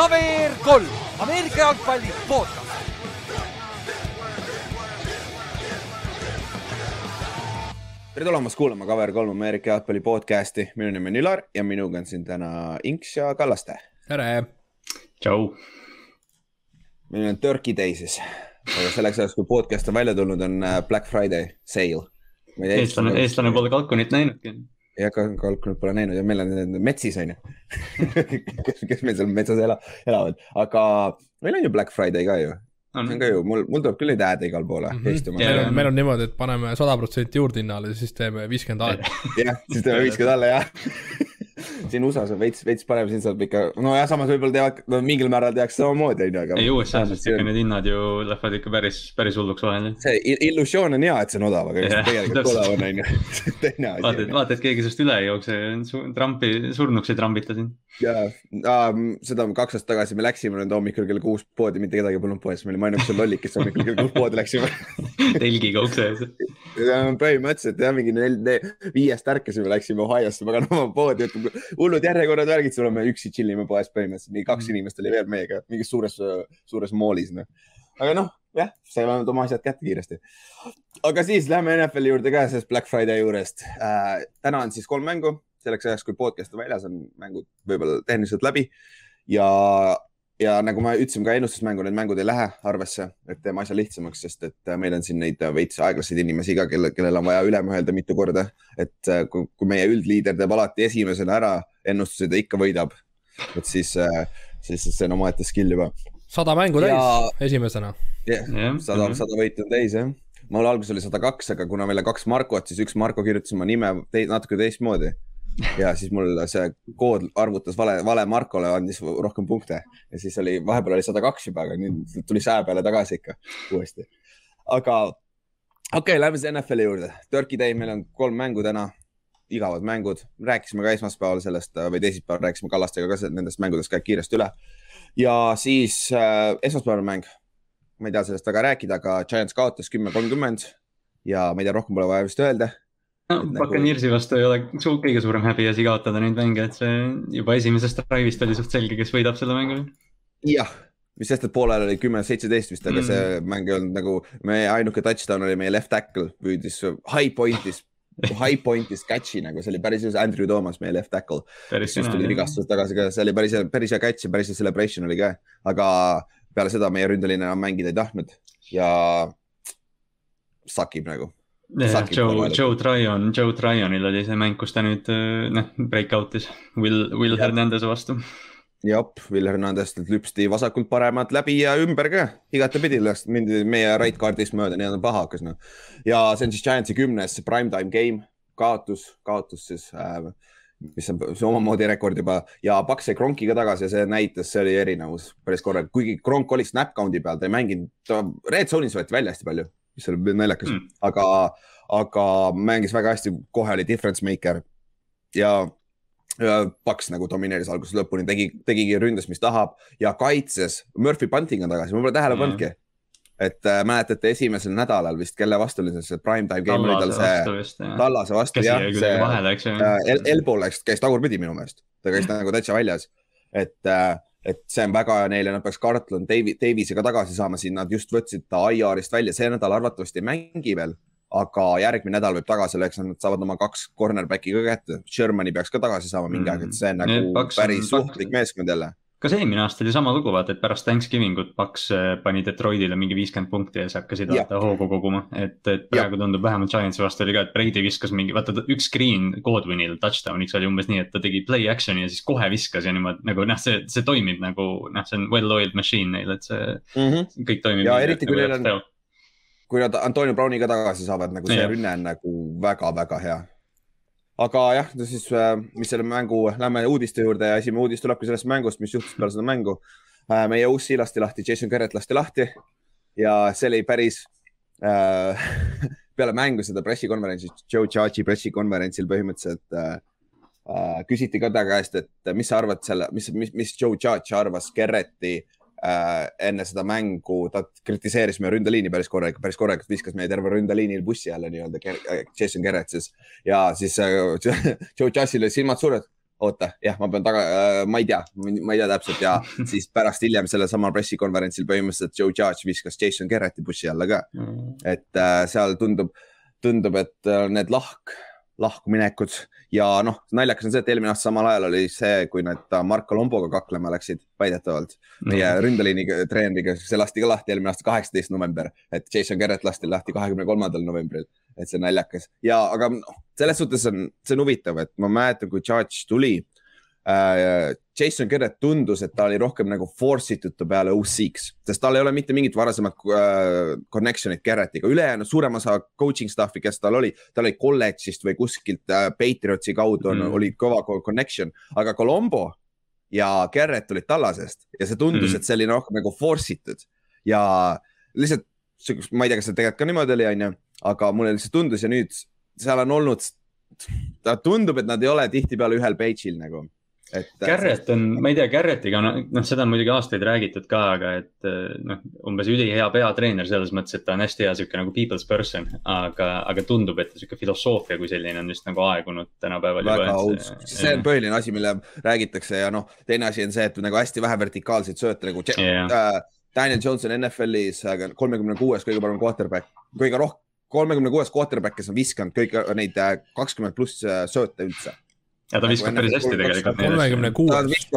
KVR kolm, Ameerika jalgpalli podcast. tere tulemast kuulama KVR3 Ameerika jalgpalli podcasti, minu nimi on Ülar ja minuga on siin täna Inks ja Kallaste. tere. tšau. meil on Turkey Day siis, aga selleks ajaks, kui podcast on välja tulnud, on äh, Black Friday sale. eestlane, eestlane pole kalkunit näinudki. Jah, kalkunit pole näinud ja meil on metsis on ju kes, kes meil seal metsas ela, elavad, aga meil on ju Black Friday ka ju on. see on ka ju, mul, mul tuleb küll neid hääde igale poole mm. -hmm. meil on, meil on niimoodi, et paneme sada protsenti juurde hinnale, siis teeme viiskümmend alla. jah, siis teeme viiskümmend alla jah siin USA-s on veits, veits parem, siin saab ikka, nojah, samas võib-olla teevad, no mingil määral tehakse samamoodi, on ju, aga. ei, USA-s vist ikka need hinnad ju lähevad ikka päris, päris hulluks vahel. see illusioon on hea, et see on odav, aga yeah, tegelikult odav on, on ju, teine asi. vaata, et, vaata, et keegi sinust üle ei jookse, Trumpi surnuks ei trambita sind. jaa äh,, seda kaks aastat tagasi me läksime nüüd hommikul kell kuus poodi, mitte kedagi polnud poes, me olime ainukesed lollid, kes hommikul kell kuus poodi läksime telgiga ukse ees. põhimõtteliselt jah, mingi nel-, viiest ärkasime, läksime Ohio'sse paganama poodi, hullud järjekorrad, värgid, sul oleme üksi chill ime poes põhimõtteliselt, mingi kaks mm. inimest oli veel meiega mingis suures, suures moolis, noh. aga noh, jah, saime oma asjad kätte kiiresti. aga siis lähme NFL-i juurde ka, sellest Black Friday juurest äh,. täna on siis kolm mängu, selleks ajaks, kui podcast on väljas, on mängud võib-olla tehniliselt läbi ja ja nagu ma ütlesin ka ennustusmängu, need mängud ei lähe arvesse, et teeme asja lihtsamaks, sest et meil on siin neid veits aeglaseid inimesi ka, kelle, kellel on vaja üle mõelda mitu korda. et kui, kui meie üldliider teeb alati esimesena ära ennustused ja ikka võidab, et siis, siis see on omaette skill juba. sada mängu täis ja... esimesena. jah yeah,, sada, mhm. sada võitu on täis jah mul alguses oli sada kaks, aga kuna meil on kaks Markot, siis üks Marko kirjutas oma nime te natuke teistmoodi ja siis mul see kood arvutas vale, vale Markole, andis rohkem punkte ja siis oli, vahepeal oli sada kaks juba, aga nüüd tuli saja peale tagasi ikka uuesti. aga okei okay,, lähme siis NFL-i juurde. Turkey Day, meil on kolm mängu täna, igavad mängud, rääkisime ka esmaspäeval sellest või teisipäeval rääkisime Kallastega ka nendest mängudest käib kiiresti üle. ja siis äh, esmaspäevane mäng, ma ei taha sellest väga rääkida, aga Giants kaotas kümme, kolmkümmend ja ma ei tea, rohkem pole vaja vist öelda no, Buccaneersi nagu... vastu ei ole su kõige suurem häbiasi kaotada neid mänge, et see juba esimesest drive'ist oli suht selge, kes võidab selle mängu. jah, mis sest, et poolel oli kümme, seitseteist vist, aga mm. see mäng ei olnud nagu, meie ainuke touchdown oli meie left tackle, püüdis high point'is high point'is catch'i nagu, see oli päris ilus, Andrew Thomas, meie left tackle. siis tuli vigastusest tagasi ka, see oli päris, päris hea catch ja päris hea celebration oli ka, aga peale seda meie ründeline enam mängida ei tahtnud ja sakib nagu Joe, Joe Tryon, Joe Tryonil oli see mäng, kus ta nüüd äh, noh, break out'is Will, Will ja. Hernandez'e vastu. jep, Will Hernandez lüpsti vasakult paremalt läbi ja ümber ka, igatepidi läks, mindi meie right kaardist mööda, nii et paha hakkas noh. ja see on siis Giantsi kümnes primetime game, kaotus, kaotus siis äh, mis on omamoodi rekord juba ja Paks sai Kronkiga tagasi ja see näitas, see oli erinevus päris korralik, kuigi Kronk oli snap count'i peal, ta ei mänginud, ta red zone'is võeti välja hästi palju mis oli naljakas. Mm., aga, aga mängis väga hästi, kohe oli difference maker. Ja, Paks nagu domineeris algusest lõpuni, tegi, tegigi ründes, mis tahab ja kaitses. Murphy Bunting on tagasi, ma pole tähele pannudki. Mm et äh, mäletate esimesel nädalal vist, kelle vastu oli see prime time game oli tal see, Tallase vastu jah, see äh, El Elbow läks, käis tagurpidi minu meelest, ta käis nagu täitsa väljas, et äh, et see on väga hea neile, nad peaks Carlton Davi, Davisega tagasi saama siin, nad just võtsid ta IR-ist välja, see nädal arvatavasti ei mängi veel. aga järgmine nädal võib tagasi olla, eks nad saavad oma kaks cornerback'i ka kätte, Shermani peaks ka tagasi saama mingi aeg, et see on nagu päris suhtlik meeskond jälle kas eelmine aasta oli sama lugu, vaata, et pärast Thanksgiving ut Paks äh, pani Detroitile mingi viiskümmend punkti ja siis hakkasid vaata hoogu koguma. et, et praegu ja. tundub vähemalt Giantsi vastu oli ka, et Brady viskas mingi, vaata üks screen Godwinil touchdown'iks oli umbes nii, et ta tegi play action'i ja siis kohe viskas ja niimoodi nagu noh, see, see toimib nagu noh, see on well-oiled machine neil, et see mm -hmm. kõik toimib. ja eriti, kui nagu neil on, kui nad Antonio Browniga tagasi saavad, nagu see ja. rünne on nagu väga-väga hea aga jah, siis, äh, mis selle mängu, lähme uudiste juurde ja esimene uudis tulebki sellest mängust, mis juhtus peale seda mängu. Äh, meie uus siil lasti lahti, Jason Garrett lasti lahti ja see oli päris äh, peale mängu seda pressikonverentsi, Joe Judge'i pressikonverentsil põhimõtteliselt äh, äh, küsiti ka ta käest, et mis sa arvad selle, mis, mis, mis Joe Judge arvas Garretti äh, enne seda mängu ta kritiseeris meie ründeliini päris korralikult, päris korralikult viskas meie terve ründeliinil bussi alla nii-öelda Jason Garrett siis ja siis äh, Joe Judge'il olid silmad suured. oota, jah, ma pean taga äh,, ma ei tea, ma ei tea täpselt. Ja siis pärast hiljem sellel samal pressikonverentsil põhimõtteliselt Joe Judge viskas Jason Garretti bussi alla ka. Mm.. et äh, seal tundub, tundub, et äh, need lahk, lahkuminekud. Ja noh, naljakas on see, et eelmine aasta samal ajal oli see, kui nad Marko Lomboga kaklema läksid väidetavalt. Meie mm. ründeliini treeneriga, see lasti ka lahti eelmine aasta, kaheksateist november, et Jason Garrett lasti lahti kahekümne kolmandal novembril, et see on naljakas. Ja, aga noh, selles suhtes on, see on huvitav, et ma mäletan, kui Charge tuli Jason Garrett tundus, et ta oli rohkem nagu force itud ta peale OC-ks, sest tal ei ole mitte mingit varasemat äh, connection'it Garrettiga, ülejäänud suurem osa coaching staff'i, kes tal oli, tal oli kolledžist või kuskilt äh, Patriotsi kaudu on mm., oli kõva connection, aga Colombo ja Garrett olid tallasest ja see tundus mm., et see oli rohkem nagu force itud ja lihtsalt, ma ei tea, kas see tegelikult ka niimoodi oli, onju, aga mulle lihtsalt tundus ja nüüd seal on olnud, ta tundub, et nad ei ole tihtipeale ühel page'il nagu et. Äh, Garrett on, ma ei tea, Garrettiga, noh, seda on muidugi aastaid räägitud ka, aga et äh, noh, umbes ülihea peatreener selles mõttes, et ta on hästi hea sihuke nagu people's person, aga, aga tundub, et sihuke filosoofia kui selline on vist nagu aegunud tänapäeval. väga aus, see on põhiline asi, mille räägitakse ja noh, teine asi on see, et nagu hästi vähe vertikaalseid sööte nagu yeah. äh, Daniel Jones on NFL-is kolmekümne kuues kõige parem quarterback, kõige rohkem, kolmekümne kuues quarterback, kes on viskanud kõige neid äh, kakskümmend pluss sööte üldse ja ta viskab päris hästi tegelikult. kolmekümne kuues.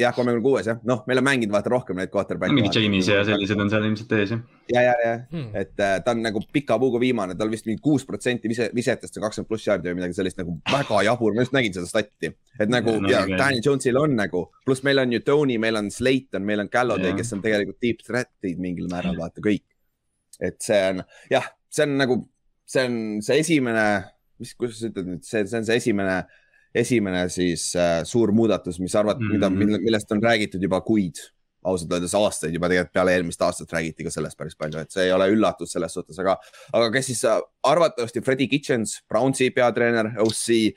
jah, kolmekümne kuues jah, noh, meil on mänginud vaata rohkem neid quarterback'e. mingi James ja sellised on seal ilmselt ees jah. ja, ja, ja hmm., et äh, ta on nagu pika puuga viimane, tal vist mingi kuus protsenti vise, visetest on kakskümmend pluss jaardi või midagi sellist nagu väga jabur, ma just nägin seda stati. et nagu ja, no, ja Daniel Jones'il on nagu, pluss meil on ju Tony, meil on Slayton, meil on Galladay, kes on tegelikult deep threat'id mingil määral, vaata kõik. et see on jah, see on nagu, see on see esimene, mis, kuidas sa ütled nüüd, see, see on see esimene esimene siis äh, suur muudatus, mis arvat- mm, -hmm. mida, millest on räägitud juba kuid, ausalt öeldes aastaid juba tegelikult peale eelmist aastat räägiti ka sellest päris palju, et see ei ole üllatus selles suhtes, aga, aga kes siis äh, arvatavasti Freddie Kitchens, Brownsi peatreener, OC,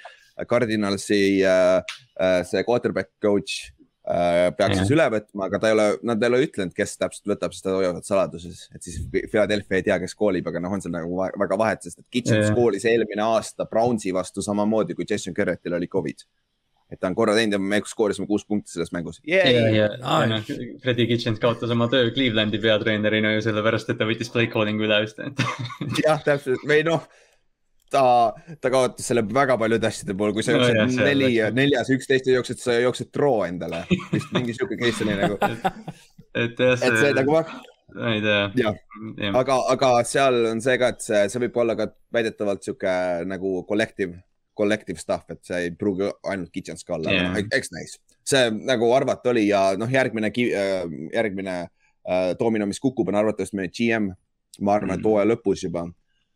Cardinalsi äh, äh, see quarterback coach Äh, peaks siis üle võtma, aga ta ei ole, nad ei ole ütlenud, kes täpselt võtab, sest nad hoiavad saladuses, et siis Philadelphia ei tea, kes koolib, aga noh, on seal nagu väga vahet, sest et Kitchens koolis eelmine aasta Brownsi vastu samamoodi, kui Jason Garrettil oli Covid. et ta on korra teinud ja me skoorisime kuus punkti selles mängus. Yeah.. ja, ja, ja noh, Freddie Kitchens kaotas oma töö Clevelandi peatreenerina ju sellepärast, et ta võttis play calling'u üle just jah, täpselt. Või noh ta, ta kaotas selle väga paljude asjade puhul, kui sa jooksed no, jah, neli, neljas, üksteist ja jooksed, sa jooksed draw endale. vist mingi sihuke case oli nagu. et jah, see. et see nagu ma ei tea. jah, aga, aga seal on see ka, et see, see võib olla ka väidetavalt sihuke nagu collective, collective stuff, et see ei pruugi ainult kitchens ka olla yeah., eks näis. see nagu arvata oli ja noh, järgmine, äh, järgmine äh, domino, mis kukub, on arvatavasti meie GM. ma arvan mm., et hooaja lõpus juba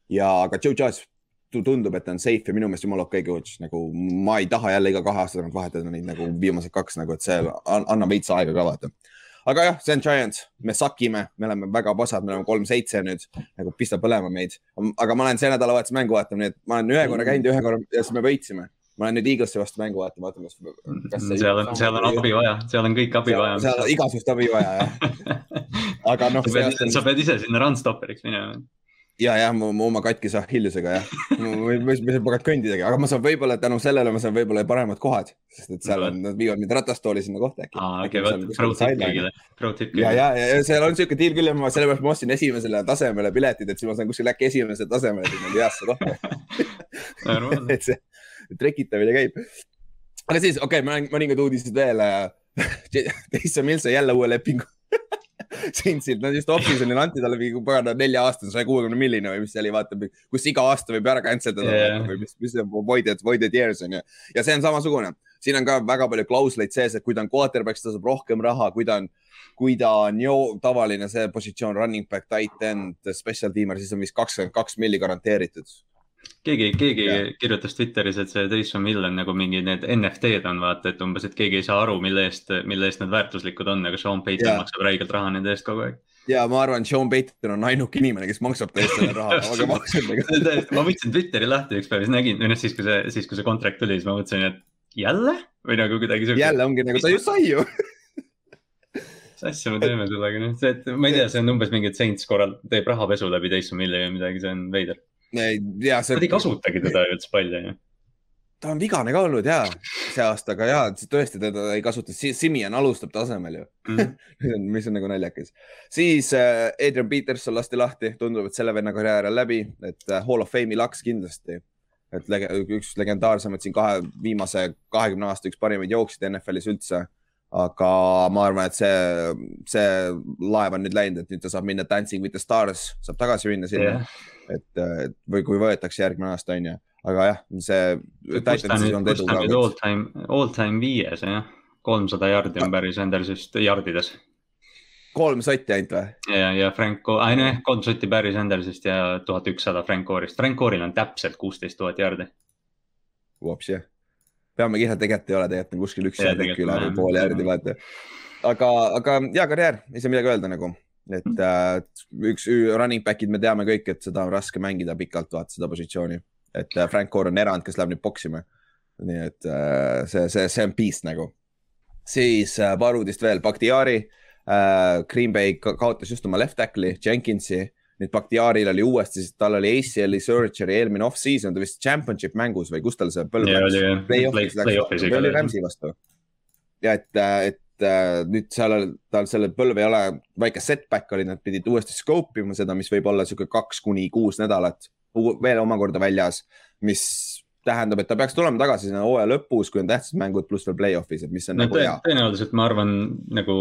ja, aga Joe Judge tundub, et ta on safe ja minu meelest jumala okei okay coach, nagu ma ei taha jälle iga kahe aasta tagant vahetada neid nagu viimased kaks nagu, et see annab veits aega ka vaata. aga jah, see on Giants, me sakime, me oleme väga pasad, me oleme kolm-seitse nüüd, nagu pistab põlema meid. aga ma olen see nädalavahetus mängu vaatama, nii et ma olen ühe korra käinud ühe korra ja siis me võitsime. ma olen nüüd Eaglesi vastu mängu vaatama, vaatame, kas, kas. seal on, seal on abi vaja, seal on kõik abi vaja. seal on igasugust abi vaja, jah. aga noh. sa pead ise sinna run stopperiks minema ja, jah, mu, mu oma katkise Achillusega jah, ma ei paganud kõndidagi, aga ma saan võib-olla tänu sellele ma saan võib-olla paremad kohad, sest et seal on, nad viivad mind ratastooli sinna kohta äkki. aa, okei, vot, pro tip kõigile, pro tip kõigile. ja, ja, ja seal on siuke deal küll ja ma sellepärast ma ostsin esimesele tasemele piletid, et siis ma saan kuskil äkki esimesele tasemele sinna heasse kohta et see trekitamine käib. aga siis, okei okay,, ma olen mõningad uudised veel. Jason Mills jälle uue lepingu Saintsilt, nad just off-season'il anti talle mingi pagana nelja aastane saja kuuekümne milline või mis see oli, vaata, kus iga aasta võib ära cancel dada yeah. või mis, mis see voided, voided years on ju. ja see on samasugune, siin on ka väga palju klausleid sees, et kui ta on quarterback, siis ta saab rohkem raha, kui ta on, kui ta on ju tavaline see positsioon running back, tight end, special teamer, siis on vist kakskümmend kaks milli garanteeritud keegi, keegi ja. kirjutas Twitteris, et see Taysom Hill on nagu mingi need NFT-d on vaata, et umbes, et keegi ei saa aru, mille eest, mille eest need väärtuslikud on, aga Sean Payton ja. maksab räigelt raha nende eest kogu aeg. ja ma arvan, Sean Payton on ainuke inimene, kes maksab ta eest selle raha aga maksab nagu. ma võtsin Twitteri lahti üks päev, siis nägin, või noh, siis kui see, siis kui see kontrakt tuli, siis ma mõtlesin, et jälle või nagu kuidagi siuke. jälle ongi nagu, ta ju sai ju mis asja me teeme sellega, noh, see, et ma ei tea, see on umbes mingi, et Saints korral teeb rahapesu läbi Taysom Hilli või midagi, see on veider ja see. Nad ei kasutagi teda üldse palju, ju. ta on vigane ka olnud ja see aasta, aga ja tõesti teda ei kasuta, Simian alustab ta asemel ju mm. mis on nagu naljakas. siis äh, Adrian Peterson lasti lahti, tundub, et selle venna karjäär on läbi, et äh, Hall of Fame'i laks kindlasti. et lege, üks legendaarsemaid siin kahe viimase kahekümne aasta üks parimaid jooksjaid NFL-is üldse aga ma arvan, et see, see laev on nüüd läinud, et nüüd ta saab minna Dancing with the Stars, saab tagasi minna sinna yeah.. Et või kui võetakse järgmine aasta, on ju, aga jah, see. kus ta nüüd, kus ta nüüd all time, all time viies jah, kolmsada jardi on päris Andersist jardides. kolm sotti ainult või? ja, ja Franco, ei nojah, kolm sotti Barry Sandersist ja tuhat ükssada. Frank Core'il on täpselt kuusteist tuhat jardi. Vops jah peame kihla tegelikult ei ole, tegelikult kuskil üks järg üle või pool järgi, vaata. aga, aga hea karjäär, ei saa midagi öelda nagu, et mm. äh, üks running back'id me teame kõik, et seda on raske mängida pikalt, vaata seda positsiooni. et äh, Frank Core on erand, kes läheb nüüd poksima. nii et äh, see, see, see on beast nagu. siis äh, paar uudist veel, Bakhtiari äh,, Green Bay kaotas just oma left tackle'i, Jenkinsi nüüd Bakhtiaril oli uuesti, tal oli ACL-i surgery eelmine off-season, ta vist championship mängus või kus tal see põlv läks? Play-off'is läks, oli Rams'i vastu. ja et, et äh, nüüd seal, tal selle põlv ei ole, väike setback oli, nad pidid uuesti scope ima seda, mis võib olla sihuke kaks kuni kuus nädalat veel omakorda väljas, mis tähendab, et ta peaks tulema tagasi sinna hooaja lõpus, kui on tähtsad mängud, pluss veel play-off'is, et mis on no, nagu hea. tõenäoliselt ma arvan nagu,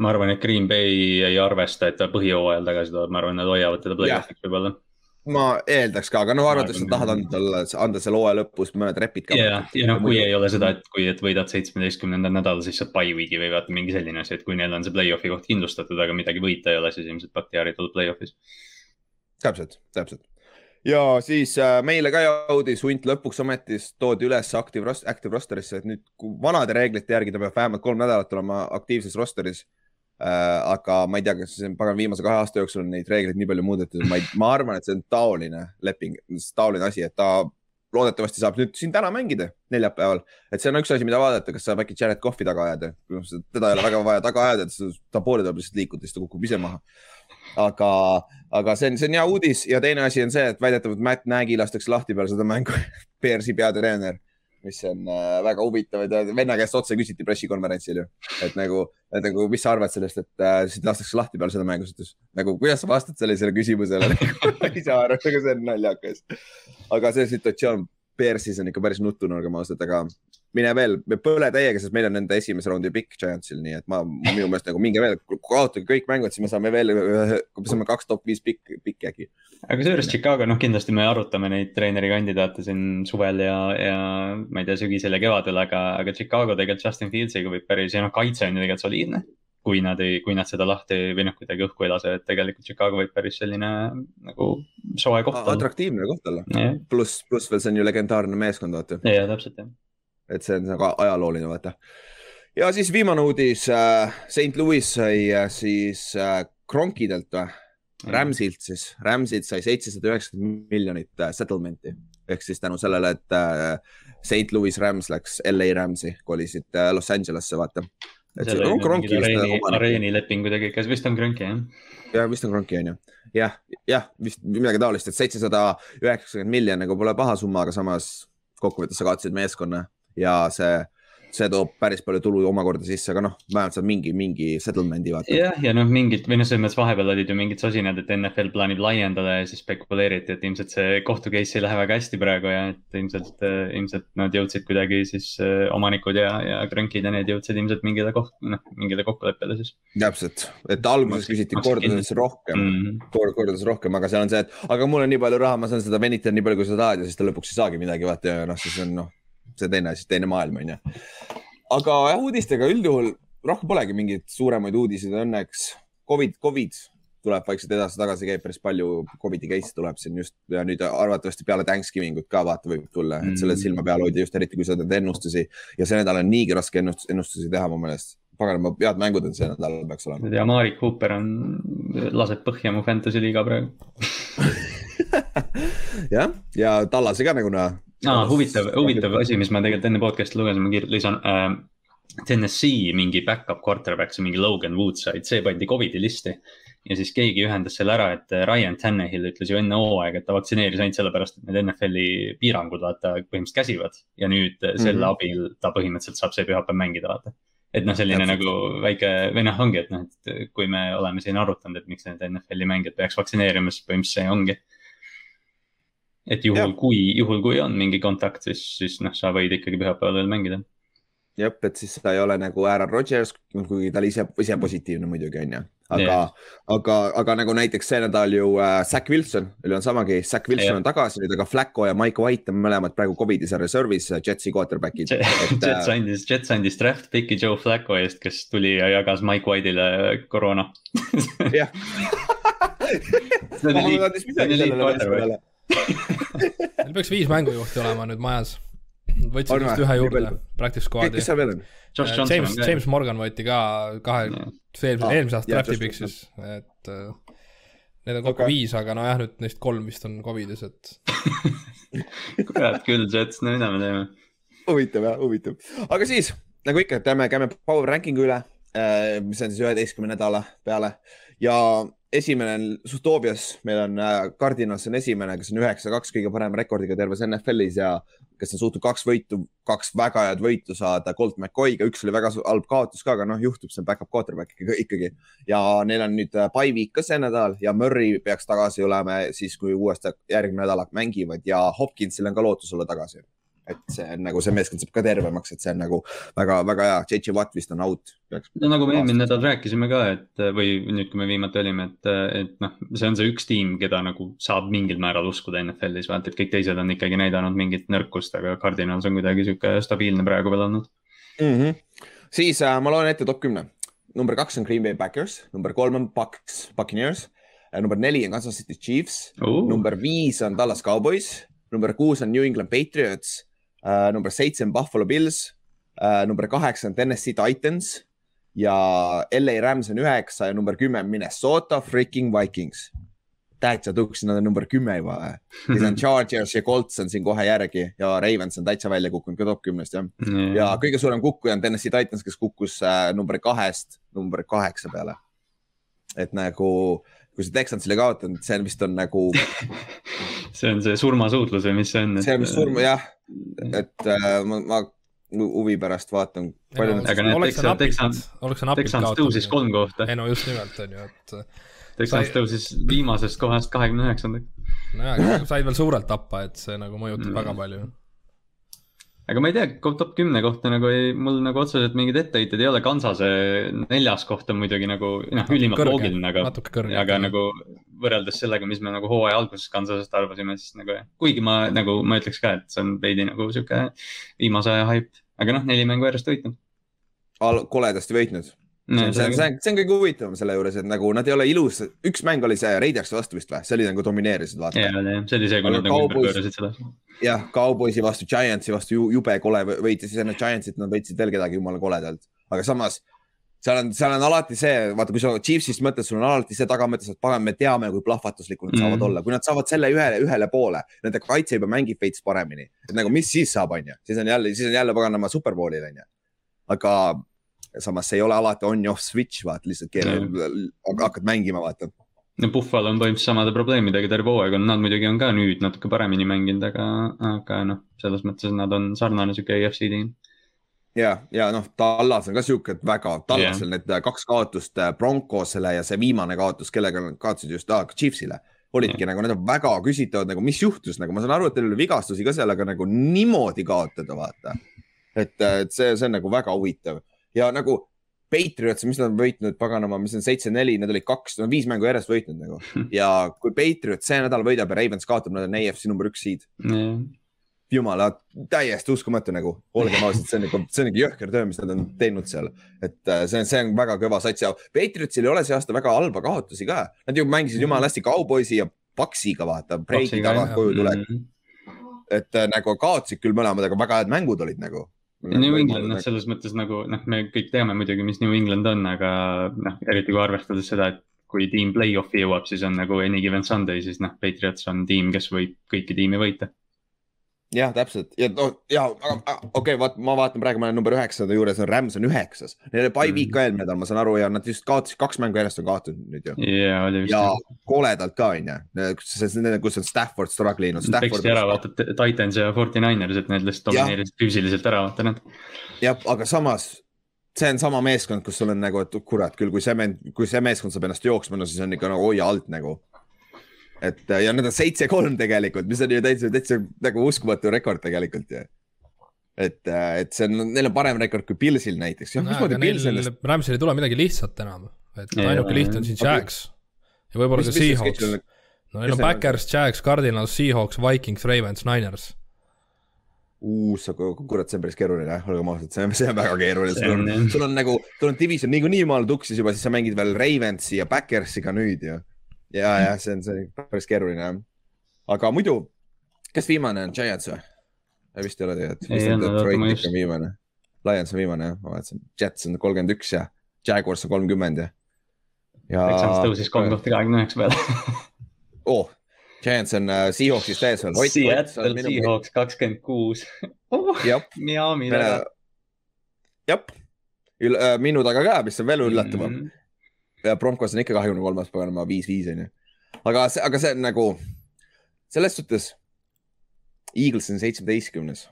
ma arvan, et Green Bay ei arvesta, et ta põhijooajal tagasi tuleb, ma arvan, nad hoiavad teda play-off'iks võib-olla ma eeldaks ka, aga no arvates sa tahad anda talle, anda selle hooaja lõpus mõned repid ka. ja, ja noh, kui ei ole seda, et kui, et võidad seitsmeteistkümnendal nädalal, siis saad by week'i või vaata mingi selline asi, et kui neil on see play-off'i koht kindlustatud, aga midagi võita ei ole, siis ilmselt Bakhtiari tuleb play-off'is. täpselt, täpselt ja siis äh, meile ka jõudis hunt lõpuks ometi toodi üles active, active roster'isse, et nüüd vanade reeglite järgi ta peab vähemalt kolm nädalat olema aktiivses roster'is. Aga ma ei tea, kas pagan viimase kahe aasta jooksul on neid reegleid nii palju muudetud, ma ei, ma arvan, et see on taoline leping, taoline asi, et ta loodetavasti saab nüüd siin täna mängida, neljapäeval. et see on üks asi, mida vaadata, kas saab äkki Jared Cough'i taga ajada. teda ei ole väga vaja taga ajada, ta poole tuleb lihtsalt liikuda, siis ta kukub ise maha aga, aga see on, see on hea uudis ja teine asi on see, et väidetavalt Matt Nagy lastakse lahti peale seda mängu Bearsi peatreener, mis on äh, väga huvitav, et venna käest otse küsiti pressikonverentsil ju, et nagu, et nagu, mis sa arvad sellest, et äh, sind lastakse lahti peale seda mängu, siis nagu, kuidas sa vastad sellisele küsimusele nagu, ei saa aru, aga see on naljakas. aga see situatsioon Bearsis on ikka päris nutune, olgem ausad, aga mine veel, põle täiega, sest meil on nende esimese raundi pikk Giantsil, nii et ma, minu meelest nagu minge veel, kaotage kõik mängud, siis me saame veel, me saame kaks top viis pikk, pikki äkki. aga seejuures Chicago, noh, kindlasti me arutame neid treenerikandidaate siin suvel ja, ja ma ei tea, sügisel ja kevadel, aga, aga Chicago tegelikult Justin Fieldsiga võib päris, ja noh, kaitse on ju tegelikult soliidne. kui nad ei, kui nad seda lahti või noh, kuidagi õhku ei lase, et tegelikult Chicago võib päris selline nagu soe koht olla. atraktiivne koht olla pluss, pluss veel see on ju legendaarne meeskond, vaata. jaa, täpselt jah et see on nagu ajalooline, vaata. ja siis viimane uudis äh,, St Louis sai äh, siis äh, Kronkidelt või? Ramsilt siis, Ramsilt sai seitsesada üheksakümmend miljonit äh, settlement'i ehk siis tänu sellele, et äh, St Louis Rams läks LA Ramsi, kolisid äh, Los Angelesse, vaata. areeni, areeni lepingu tegi, kas vist on Kronki jah? jah, vist on Kronki on ju. jah, jah, vist midagi taolist, et seitsesada üheksakümmend miljonit nagu pole paha summa, aga samas kokkuvõttes sa kaotasid meeskonna ja see, see toob päris palju tulu omakorda sisse, aga noh, vähemalt saad mingi, mingi settlement'i vaata. jah, ja noh, mingid või noh, selles mõttes vahepeal olid ju mingid sosinad, et NFL plaanib laiendada ja siis spekuleeriti, et ilmselt see kohtu case ei lähe väga hästi praegu ja et ilmselt, ilmselt nad jõudsid kuidagi siis äh, omanikud ja, ja krõnkid ja need jõudsid ilmselt mingile koht-, noh, mingile kokkuleppele siis. täpselt, et alguses küsiti kordades rohkem mm, -hmm. kordades rohkem, aga seal on see, et aga mul on nii palju raha, ma saan seda venitada nii palju, kui sa tahad ja siis ta lõpuks ei saagi midagi vaata ja noh, siis on noh see teine asi, teine maailm on ju. aga jah, uudistega üldjuhul rohkem polegi mingeid suuremaid uudiseid õnneks. Covid, Covid tuleb vaikselt edasi-tagasi, käib päris palju Covidi case tuleb siin just ja nüüd arvatavasti peale Thanksgiving ut ka vaata võib tulla mm., et selle silma peal hoida just eriti, kui sa teed ennustusi ja see nädal on niigi raske ennust, ennustusi teha mu meelest. paganama, head mängud on see nädal peaks olema. ja Marek Cooper on, laseb põhja mu fantasy liiga praegu jah, ja Tallase ka nagu näha aa, huvitav, huvitav asi, mis ma tegelikult enne podcast'i lugesin, ma lisan äh,. Tennessee mingi back-up quarterback, see mingi Logan Woods said, see pandi Covidi listi. ja siis keegi ühendas selle ära, et Ryan Tannehill ütles ju enne hooaega, et ta vaktsineeris ainult sellepärast, et need NFL-i piirangud vaata põhimõtteliselt käsivad. ja nüüd selle mm -hmm. abil ta põhimõtteliselt saab see pühapäev mängida, vaata. et noh, selline Täpselt. nagu väike või noh, ongi, et noh, et kui me oleme siin arutanud, et miks need NFL-i mängijad peaks vaktsineerima, siis põhimõtteliselt see ongi et juhul, kui, juhul kui on mingi kontakt, siis, siis noh, sa võid ikkagi pühapäeval veel mängida. jah, et siis ta ei ole nagu Aaron Rodgers, kuigi ta oli ise, ise positiivne muidugi on ju. aga yeah., aga, aga nagu näiteks see nädal ju äh, Zack Wilson, meil on samagi, Zack Wilson yeah. on tagasi nüüd, aga Flacco ja Mike White on mõlemad praegu Covidis ja reservis äh, Jetsi quarterback'id Jets äh, andis, Jets andis draft pick'i Joe Flacco eest, kes tuli ja jagas Mike White'ile koroona. jah. see oli liig-, see oli liig-quarterback Neil peaks viis mängujuhti olema nüüd majas. võtsid just ühe juurde, practice squad'i. kes seal veel on? James, James Morgan võeti ka kahe, eelmise, eelmise aasta draft'i pick'is, et uh, need on kokku okay. viis, aga nojah, nüüd neist kolm vist on Covidis, et kurat küll, Jets, no mida me teeme? huvitav jah, huvitav, aga siis nagu ikka, teeme, käime power ranking'u üle, äh, mis on siis üheteistkümne nädala peale ja esimene obvious, meil on äh, Cardinals on esimene, kes on üheksa-kaks kõige parema rekordiga terves NFL-is ja kes on suutnud kaks võitu, kaks väga head võitu saada Colt McCoy'ga, üks oli väga halb kaotus ka, aga noh, juhtub, see on back-up quarterback ikkagi. ja neil on nüüd äh, bye week ka see nädal ja Murry peaks tagasi olema siis, kui uuesti järgmine nädal mängivad ja Hopkinsil on ka lootus olla tagasi et see on nagu see meeskond saab ka tervemaks, et see on nagu väga-väga hea, JJ Watt vist on out. no nagu me eelmine nädal rääkisime ka, et või nüüd, kui me viimati olime, et, et noh, see on see üks tiim, keda nagu saab mingil määral uskuda NFL-is, vaata, et kõik teised on ikkagi näidanud mingit nõrkust, aga Cardinals on kuidagi sihuke stabiilne praegu veel olnud mm. -hmm. siis äh, ma loen ette top kümne. number kaks on Green Bay Packers, number kolm on Bucks, Buccaneers, äh, number neli on Kansas City Chiefs uh., number viis on Dallas Cowboys, number kuus on New England Patriots uh,. number seitse on Buffalo Bills uh,, number kaheksa on Tennessee Titans ja LA Rams on üheksa ja number kümme on Minnesota freaking Vikings. täitsa tuksin, nad on number kümme juba. siis on Chargers ja Colts on siin kohe järgi ja Ravens on täitsa välja kukkunud ka top kümnest jah mm.. ja kõige suurem kukkuja on Tennessee Titans, kes kukkus uh, number kahest number kaheksa peale. et nagu kui sa Texansile kaotanud, see on vist on nagu see on see surmasuutlus või mis see on? see on surm jah, et äh, ma, ma huvi pärast vaatan. aga need Texans, Texans, Texans tõusis kolm kohta. ei no just nimelt on ju, et. Texans sai... tõusis viimasest kohast kahekümne üheksandaks. nojah, said veel suurelt tappa, et see nagu mõjutab mm. väga palju aga ma ei tea, top kümne kohta nagu ei, mul nagu otseselt mingeid etteheited ei ole, Kansase neljas koht on muidugi nagu noh, ülimalt loogiline, aga, aga nagu võrreldes sellega, mis me nagu hooaja alguses Kansasest arvasime, siis nagu kuigi ma nagu, ma ütleks ka, et see on veidi nagu sihuke viimase aja haip, aga noh, neli mängu järjest võitnud. koledasti võitnud. No, see, see, see, see on kõige huvitavam selle juures, et nagu nad ei ole ilus, üks mäng oli see Raidersi vastu vist või, see oli nagu domineerisid, vaata. ja, ja see oli see, kui nad nagu ümber pöörasid seda. jah, Cowboysi vastu, Giantsi vastu jube kole võit ja siis enne Giantsit nad võitsid veel kedagi jumala koledalt, aga samas seal on, seal on alati see, vaata, kui sa Chiefsist mõtled, sul on alati see tagamõttes, et pagan, me teame, kui plahvatuslikud nad mm. saavad olla, kui nad saavad selle ühele, ühele poole, nende kaitse juba mängib veits paremini, et nagu mis siis saab, onju, siis on jälle, siis on jälle paganama superbowlil onju. aga samas see ei ole alati on-off switch, vaata lihtsalt keele hakkad mängima, vaata. no Buffalo on põhimõtteliselt samade probleemidega terve hooaeg olnud, nad muidugi on ka nüüd natuke paremini mänginud, aga, aga noh, selles mõttes nad on sarnane sihuke EFC tiim ja, ja noh, Tallas on ka sihuke väga, Tallasel yeah. need kaks kaotust äh, Broncosele ja see viimane kaotus, kellega nad kaotasid just ah, Chiefsile olidki yeah. nagu, need on väga küsitavad, nagu mis juhtus, nagu ma saan aru, et teil oli vigastusi ka seal, aga nagu niimoodi kaotada, vaata. et, et see, see on nagu väga huvitav ja nagu Patriots, mis nad on võitnud, paganama, mis on seitse-neli, need olid kaks, nad on viis mängu järjest võitnud nagu ja kui Patriots see nädal võidab ja Ravens kaotab, nad on AFC number üks seed mm.. Jumala, täiesti uskumatu nagu, olgem ausad, see on ikka, see on ikka jõhker töö, mis nad on teinud seal. et äh, see on, see on väga kõva sats ja Patriotsil ei ole see aasta väga halba kaotusi ka. Nad ju mängisid jumala hästi Cowboysi ja Paxiga vaata, breiki tagant koju tulek mm. -hmm. et äh, nagu kaotasid küll mõlemad, aga väga head mängud olid nagu New England, noh, selles mõttes nagu noh, me kõik teame muidugi, mis New England on, aga noh, eriti kui arvestades seda, et kui tiim play-off'i jõuab, siis on nagu any given Sunday, siis noh, Patriots on tiim, kes võib kõiki tiimi võita. Jah, täpselt ja no ja okei okay,, vaat ma vaatan praegu, ma olen number üheksanda juures, Rams on üheksas. Neil oli pai viik ka eelmine nädal, ma saan aru ja nad just kaotasid, kaks mängu järjest on kaotanud nüüd ju. vist. ja koledalt ka on ju, kus on Stafford struggle inud. peksti ära vaata Titans ja Forty Niners, et need lihtsalt domineerisid füüsiliselt ära, vaata need. jah, aga samas see on sama meeskond, kus sul on nagu, et kurat küll, kui see, kui see meeskond saab ennast jooksma, no siis on ikka nagu hoia alt nagu et ja nad on seitse-kolm tegelikult, mis on ju täitsa, täitsa nagu uskumatu rekord tegelikult ju. et, et see on, neil on parem rekord kui Pilsil näiteks. Ramsil ei tule midagi lihtsat enam, et ainuke lihtne on siin Jags ja võib-olla ka Seahawks. no neil on Backers, Jags, Cardinals, Seahawks, Vikings, Ravens, Niners uus, aga kurat, see on päris keeruline, olgem ausad, see on, see on väga keeruline, sul on, sul on nagu, sul on division niikuinii maal tuksis juba, siis sa mängid veel Ravensi ja Backersiga nüüd ju ja, jah, see on, see on päris keeruline jah. aga muidu, kes viimane on, Giants või? vist ei ole tegelikult. Detroit ikka on viimane. Lions on viimane jah, ma vaatasin, Jets on kolmkümmend üks ja Jaguars on kolmkümmend ja. ja. Texans tõusis kolm kohta kahekümne üheksa peale oh, Giants on uh, Seahawksist ees veel. Seattle Seahawks kakskümmend kuus. Miami taga. jah, äh, minu taga ka, mis on veel üllatavam mm. -hmm ja Broncos on ikka kahekümne kolmas, paganama viis-viis on ju. aga see, aga see on nagu selles suhtes. Eagles on seitsmeteistkümnes.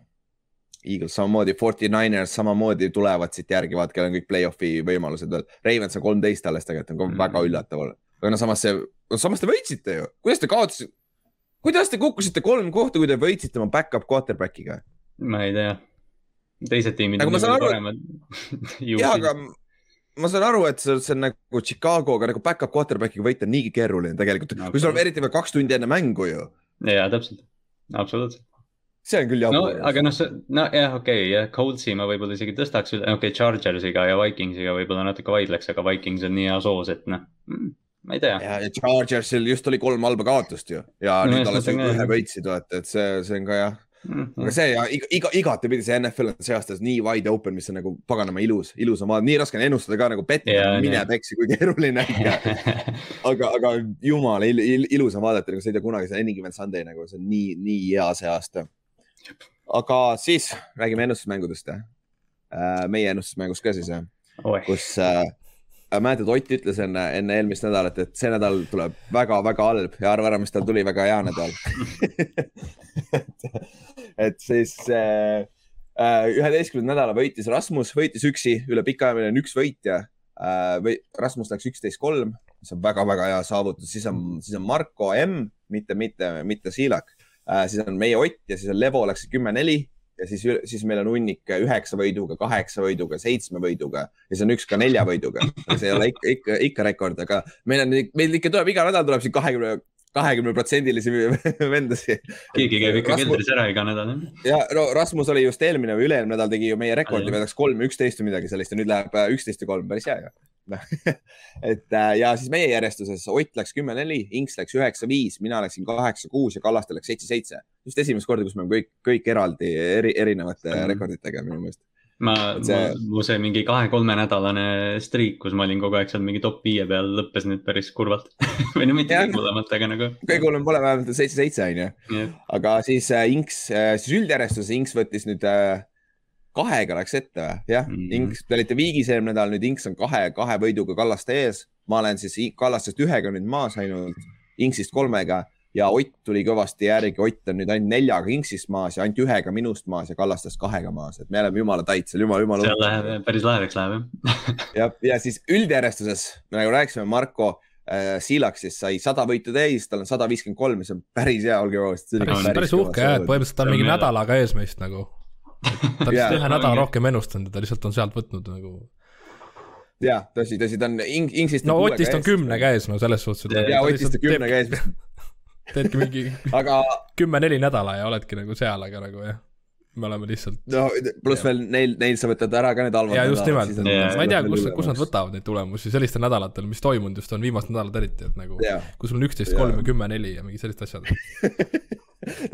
Eagles samamoodi, Forty Niners samamoodi tulevad siit järgi, vaat kellel on kõik play-off'i võimalused veel. Ravens on kolmteist alles tegelikult on mm. väga üllatav. aga no samas see, samas te võitsite ju, kuidas te kaotasite? kuidas te kukkusite kolm kohta, kui te võitsite oma back-up quarterback'iga? ma ei tea teised tiimid on veel paremad. jah, aga ma saan aru, et see, see on nagu Chicago'ga nagu back-up quarterback'iga võita niigi keeruline tegelikult no,, kui sul on eriti veel kaks tundi enne mängu ju. ja täpselt, absoluutselt. see on küll jabur. no aga noh, nojah, okei okay,, jah, Coltsi ma võib-olla isegi tõstaks, okei okay,, Chargersiga ja Vikingsiga võib-olla natuke vaidleks, aga Vikings on nii hea soos, et noh mm, ma ei tea. ja, Chargersil just oli kolm halba kaotust ju ja no, nüüd alles ühe võitsid, et see, see on ka jah Mm -hmm. aga see ja iga, iga, igatepidi see NFL on see aasta nii wide open, mis on nagu paganama ilus, ilus on vaadata, nii raske on ennustada ka nagu pettima yeah,, mine peksi, kui keeruline aga, aga jumala il, il, ilus on vaadata, nagu sa ei tea kunagi, see on Any Given Sunday nagu, see on nii, nii hea see aasta. aga siis räägime ennustusmängudest. Äh, meie ennustusmängust ka siis, kus äh, Äh, mäletad, Ott ütles enne, enne eelmist nädalat, et see nädal tuleb väga-väga halb ja arva ära, mis tal tuli, väga hea nädal et, siis äh, äh, üheteistkümnenda nädala võitis Rasmus, võitis üksi, üle pika aja meil on üks võitja äh,. või Rasmus läks üksteist kolm, mis on väga-väga hea saavutus, siis on, siis on Marko M, mitte, mitte, mitte Siilak siis on meie Ott ja siis on Levo läks kümme neli ja siis, siis meil on hunnik üheksa võiduga, kaheksa võiduga, seitsme võiduga ja siis on üks ka nelja võiduga. see ei ole ikka, ikka, ikka rekord, aga meil on, meil ikka tuleb iga nädal tuleb siin kahekümne, kahekümne protsendilisi vendasid. keegi käib ikka Rasmus... keldris ära iga nädal. ja no Rasmus oli just eelmine või üle-eelmine nädal tegi ju meie rekordi, vedas kolm, üksteist või midagi sellist ja nüüd läheb äh, üksteist ja kolm, päris hea ju et äh, ja siis meie järjestuses Ott läks kümme neli, Inks läks üheksa viis, mina läksin kaheksa kuus ja Kallaste läks seitse seitse. just esimest korda, kus me kõik, kõik eraldi eri, erinevate mm. rekorditega minu meelest. Ma, mu see mingi kahe-kolmenädalane striik, kus ma olin kogu aeg seal mingi top viie peal, lõppes nüüd päris kurvalt või no mitte kõige hullemalt, aga nagu. kõige hullem pole vähemalt seitse-seitse on ju. aga siis äh, Inks äh,, siis üldjärjestuses Inks võttis nüüd äh, kahega läks ette või? jah mm, -hmm. Inks, te olite viigis eelmine nädal, nüüd Inks on kahe, kahe võiduga Kallaste ees. ma olen siis Kallastest ühega nüüd maas ainult, Inksist kolmega ja Ott tuli kõvasti järgi, Ott on nüüd ainult neljaga Inksist maas ja ainult ühega minust maas ja Kallastest kahega maas, et me oleme jumala tait seal, jumala, jumala. seal läheb, päris lahedaks läheb jah ja, ja siis üldjärjestuses, me nagu rääkisime, Marko äh, Siilaksist sai sada võitu täis, tal on sada viiskümmend kolm, mis on päris hea, olgem ausad. päris, päris uhke jah, et põhimõtteliselt ta on mingi nädalaga ees meist nagu ta on lihtsalt ühe nädala rohkem ennustanud ja ta lihtsalt on sealt võtnud nagu. ja tõsi, tõsi, ta on ing-, Ingsist. no Otist on kümne käes, no selles suhtes. ja Otist on kümne käes. teedki mingi aga... kümme-neli nädala ja oledki nagu seal, aga nagu jah me oleme lihtsalt. no pluss veel neil, neil sa võtad ära ka need halvad nädalad. just nimelt, ma ei tea, kus, kus nad võtavad neid tulemusi sellistel nädalatel, mis toimunud just on, viimased nädalad eriti, et nagu, kus sul on üksteist, kolm ja kümme, neli ja mingi sellised asjad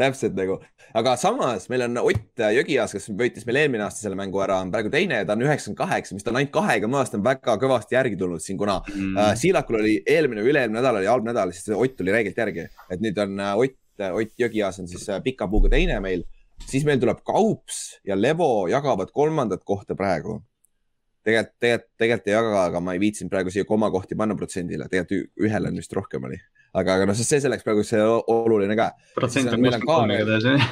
täpselt nagu, aga samas meil on Ott Jõgias, kes võitis meil eelmine aasta selle mängu ära, on praegu teine, ta on üheksakümmend kaheksa, mis ta on ainult kahega maast, on väga kõvasti järgi tulnud siin, kuna mm. äh, Siilakul oli eelmine või üle-eelmine nädal oli halb nädal, siis Ott tuli räigelt järgi, et nüüd on äh, Ott, Ott Jõgias on siis äh, pika puuga teine meil siis meil tuleb Kaups ja Levo jagavad kolmandat kohta praegu. tegelikult, tegelikult, tegelikult ei jaga, aga ma ei viitsinud praegu siia komakohti panna protsendile, tegelikult ühel on vist rohkem oli aga, aga noh, see selleks praegu see oluline ka. protsent on kuuskümmend kolm igatahes.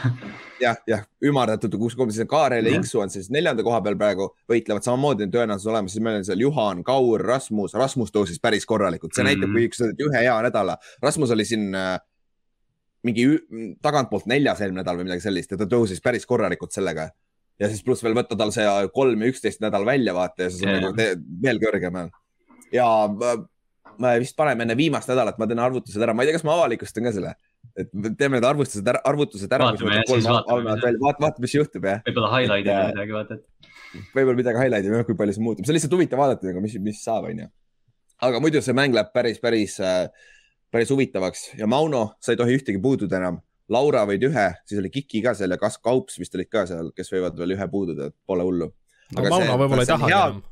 jah, jah, ümardatud kuuskümmend siis Kaarel ja Inksu on siis neljanda koha peal praegu, võitlevad samamoodi tõenäosus olemas, siis meil on seal Juhan, Kaur, Rasmus, Rasmus tõusis päris korralikult, see mm -hmm. näitab, kui üks ühe hea nädala, Rasmus oli siin äh, mingi tagantpoolt neljas eelmine nädal või midagi sellist ja ta tõusis päris korralikult sellega. ja siis pluss veel võtta tal see kolm ja üksteist nädal välja vaata ja siis on yeah. nagu veel kõrgem. ja äh, ma vist paneme enne viimast nädalat, ma teen arvutused ära, ma ei tea, kas ma avalikustan ka selle, et teeme need arvutused ära, arvutused ära. vaatame ja vaata, vaata, mis juhtub jah. võib-olla highlight'ime midagi, vaata, et. võib-olla midagi highlight'ime, kui palju see muutub, see on lihtsalt huvitav vaadata, nagu mis, mis saab, onju. aga muidu see mäng läheb päris, päris, päris huvitavaks ja Mauno, sa ei tohi ühtegi puududa enam. Laura võid ühe, siis oli Kiki ka seal ja kas Kaups vist olid ka seal, kes võivad veel ühe puududa, pole hullu. aga Mauno võib-olla ei tahagi enam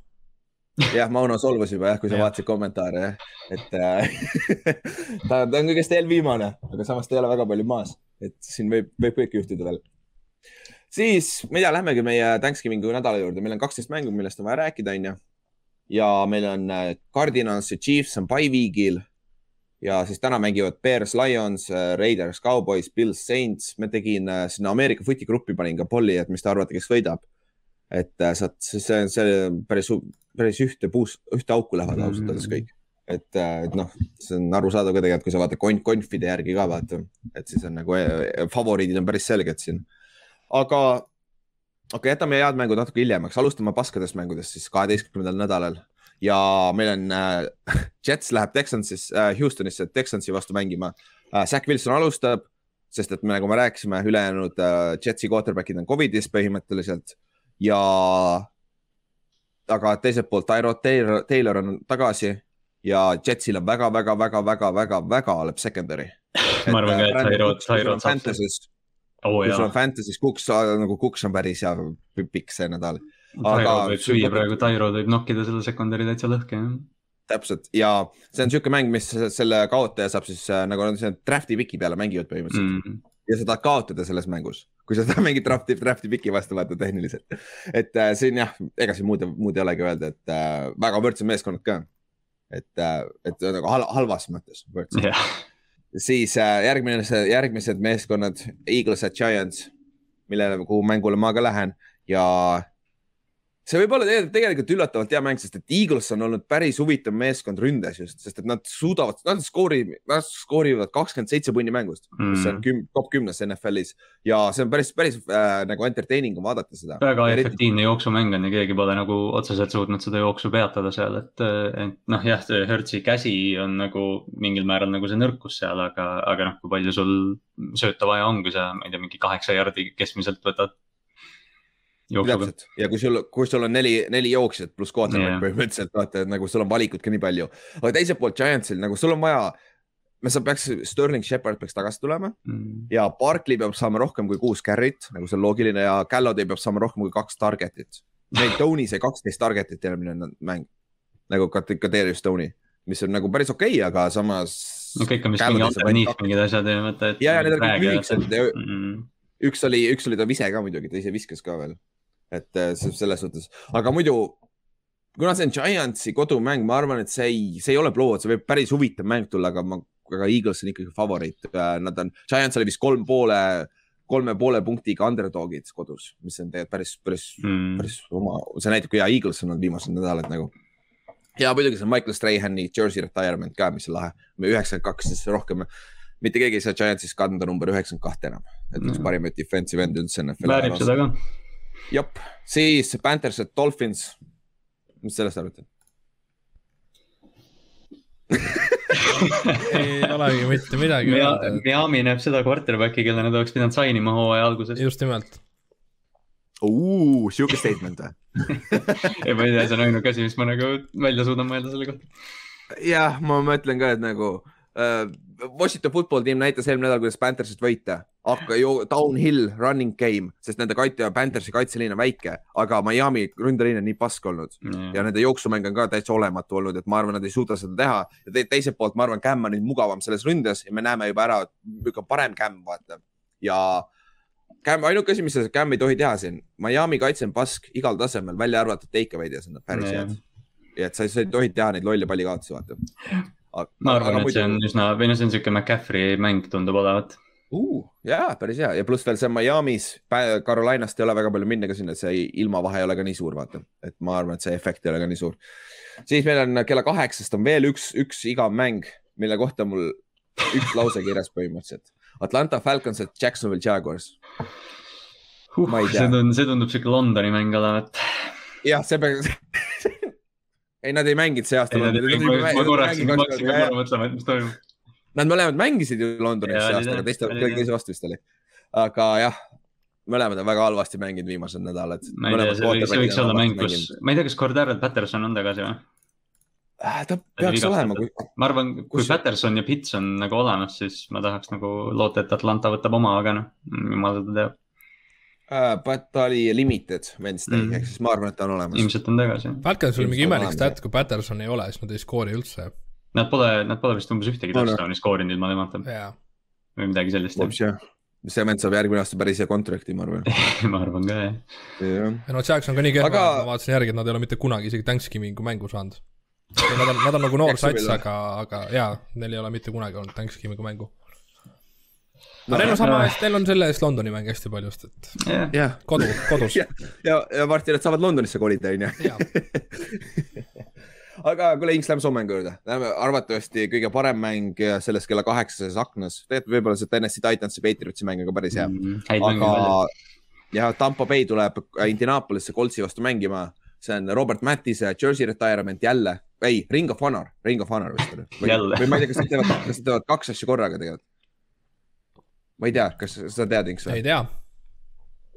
jah, Mauno solvus juba jah, kui sa ja. vaatasid kommentaare jah, et äh, ta, ta on kõigest eelviimane, aga samas ta ei ole väga palju maas, et siin võib, võib kõike juhtuda veel. siis, ma ei tea, lähmegi meie Thanksgiving'i nädala juurde, meil on kaksteist mängu, millest on vaja rääkida, onju. ja meil on äh, Cardinals ja Chiefs on by week'il ja siis täna mängivad Bears, Lions, äh, Raiders, Cowboys, Bills, Saints. ma tegin äh, sinna Ameerika footi gruppi panin ka polli, et mis te arvate, kes võidab. et saad, see on, see päris päris ühte puus, ühte auku lähevad ausalt -hmm. öeldes kõik. et, äh, et noh, see on arusaadav ka tegelikult, kui sa vaatad konf, konfide järgi ka vaata, et siis on nagu äh, favoriidid on päris selged siin. aga okei okay,, jätame head mängud natuke hiljemaks, alustame paskadest mängudest siis kaheteistkümnendal nädalal ja meil on äh,, Jets läheb Texansis äh,, Houstonisse Texansi vastu mängima äh,. Zack Wilson alustab, sest et me, nagu me rääkisime, ülejäänud äh, Jetsi quarterback'id on Covidis põhimõtteliselt ja aga teiselt poolt Tyro Taylor, Taylor on tagasi ja Jetsil on väga-väga-väga-väga-väga-väga halb secondary. ma arvan ka, et Tyro, Tyro saab. Oh, kui sul on Fantasy's Cooks nagu Cooks on päris hea pikk see nädal. Võib süüa praegu, Tyro võib nokkida selle secondary täitsa lõhki, jah täpselt ja see on niisugune mäng, mis selle kaotaja saab siis äh, nagu nad draft'i piki peale mängivad põhimõtteliselt mm. -hmm. ja sa tahad kaotada selles mängus kui sa mängid draft'i, draft'i piki vastu vaata tehniliselt. et äh, siin jah, ega siin muud, muud ei olegi öelda, et äh, väga võrdsed meeskonnad ka. et äh,, et nagu hal halvas mõttes võrdsed yeah.. Siis äh, järgmine, järgmised meeskonnad, Eagles ja Giants, millele, kuhu mängule ma ka lähen. Ja see võib olla tegelikult üllatavalt hea mäng, sest et Eagles on olnud päris huvitav meeskond ründes just, sest et nad suudavad, nad skoori-, nad skoorivad kakskümmend seitse punni mängust mm., mis on küm, top kümnes NFL-is ja see on päris, päris äh, nagu entertaining on vaadata seda. väga ja efektiivne jooksumäng on ja keegi pole nagu otseselt suutnud seda jooksu peatada seal, et, et noh, jah, see Hertzi käsi on nagu mingil määral nagu see nõrkus seal, aga, aga noh, kui palju sul sööta vaja on, kui sa, ma ei tea, mingi kaheksa jardi keskmiselt võtad täpselt ja kui sul, kui sul on neli, neli jooksjat pluss quarterback yeah. põhimõtteliselt vaata, et nagu sul on valikut ka nii palju, aga teiselt poolt Giantsil nagu sul on vaja, me sa peaks, Sterling Shepard peaks tagasi tulema mm. ja Barkley peab saama rohkem kui kuus carry't, nagu see on loogiline ja Galladay peab saama rohkem kui kaks target'it. Neil Tony sai kaksteist target'it eelmine mäng nagu kategoorias Tony, mis on nagu päris okei okay,, aga samas. no kõik on vist mingi underneath mingid asjad ja mõtle, et. ja, ja need olid lühikesed ja mm. Üks oli, üks oli ta ise ka muidugi, ta ise viskas ka veel et äh, selles suhtes, aga muidu kuna see on Giantsi kodumäng, ma arvan, et see ei, see ei ole blowout, see võib päris huvitav mäng tulla, aga ma, aga Eagles on ikkagi favoriit. Äh, nad on, Giants oli vist kolm poole, kolme poole punktiga underdog'id kodus, mis on tegelikult päris, päris mm., päris oma, see näitab, kui hea Eagles on olnud viimased nädalad nagu. ja muidugi see on Michael Strahani jersey retirement ka, mis on lahe, üheksakümmend kaks, siis rohkem mitte keegi ei saa Giantsis kanda number üheksakümmend kahte enam, et üks mm. parimaid defensive end'e üldse NFL-i. väärib seda ka jep, siis Panthers ja Dolphins. mis sellest arvate ei olegi mitte midagi öelda. Miami näeb seda quarterback'i, kelle nad oleks pidanud sign ima hooaja alguses. just nimelt. sihuke statement või ei, ma ei tea, see on ainuke asi, mis ma nagu välja suudan mõelda selle kohta. jah, ma mõtlen ka, et nagu Washington football tiim näitas eelmine nädal, kuidas Panthersit võita, hakka ju downhill running game, sest nende kaitse, Panthersi kaitseliin on väike, aga Miami ründeliin on nii pask olnud mm. ja nende jooksumäng on ka täitsa olematu olnud, et ma arvan, nad ei suuda seda teha. ja te, teiselt poolt, ma arvan, Cam on nüüd mugavam selles ründes ja me näeme juba ära, niisugune parem Cam, vaata. ja Cam, ainuke asi, mis Cam ei tohi teha siin, Miami kaitse on pask igal tasemel, välja arvatud takeaway'd ja see on päris head. ja et sa, sa ei tohi teha neid lolle pallikaotusi, vaata. Ma arvan, et see on üsna, või noh, see on siuke McCaffrey mäng tundub olevat. uh,. jaa, päris hea ja pluss veel see Miami's, Carolinast ei ole väga palju minna ka sinna, see ilmavahe ei ole ka nii suur, vaata. et ma arvan, et see efekt ei ole ka nii suur. siis meil on kella kaheksast on veel üks, üks igav mäng, mille kohta mul üks lause kirjas põhimõtteliselt. Atlanta Falcons ja Jacksonville Jaguars. Tea. see tundub, see tundub siuke Londoni mäng olevat. jah, see peaks ei, nad ei mänginud see aasta. ma korraks, hakkasin ka mõtlema, et mis toimub. Nad mõlemad mängisid ju Londonis see aasta, aga jah, teiste, oli kellegi jah. teise vastu vist oli. aga jah, mõlemad on väga halvasti mänginud viimased nädalad. ma ei tea, see võiks, see võiks olla mäng, kus, ma ei tea, kas Cordero Patterson on tagasi või? Äh, ta peaks olema, ma arvan, kui Kus- Patterson ja Pitts on nagu olemas, siis ma tahaks nagu loota, et Atlanta võtab oma, aga noh, jumal seda teab, äh,, but ta oli limited Wednesday mm. Ehk siis ma arvan, et ta on olemas. ilmselt on tagasi. Falconsil oli mingi imelik stat, kui Patterson ei ole, siis nad ei skoori üldse. Nad pole, nad pole vist umbes ühtegi touchdown'i skoorinud ilma temata jaa, või midagi sellist. see vend saab järgmine aasta päris hea kontrakti, ma arvan. ma arvan ka jah. ja no Jax on ka nii kehva Aga- ma vaatasin järgi, et nad ei ole mitte kunagi isegi Thanksgiving'u mängu saanud. Nad on, nad on nagu noor sats, aga, aga jaa, neil ei ole mitte kunagi olnud Thanksgiving'u mängu. Neil on sama eest, neil on selle eest Londoni mäng hästi palju, sest et jah, jah, kodu, kodus. ja, ja, ja varsti nad saavad Londonisse kolida, onju. aga kuule, Inks, lähme Soome mängu juurde. Lähme arvatavasti kõige parem mäng selles kella kaheksases aknas. tegelikult võib-olla see Tennessee Titansi Patriotsi mäng on ka päris hea. Mm, aga ja Tampa Bay tuleb Indianapolisesse Coltsi vastu mängima. see on Robert Mattise Jersey retirement jälle, ei, Ring of Honor, Ring of Honor vist oli. Jälle. või ma ei tea, kas nad teevad, kas nad teevad kaks asja korraga tegelikult. Ma ei tea, kas sa tead, Inks ei? tea,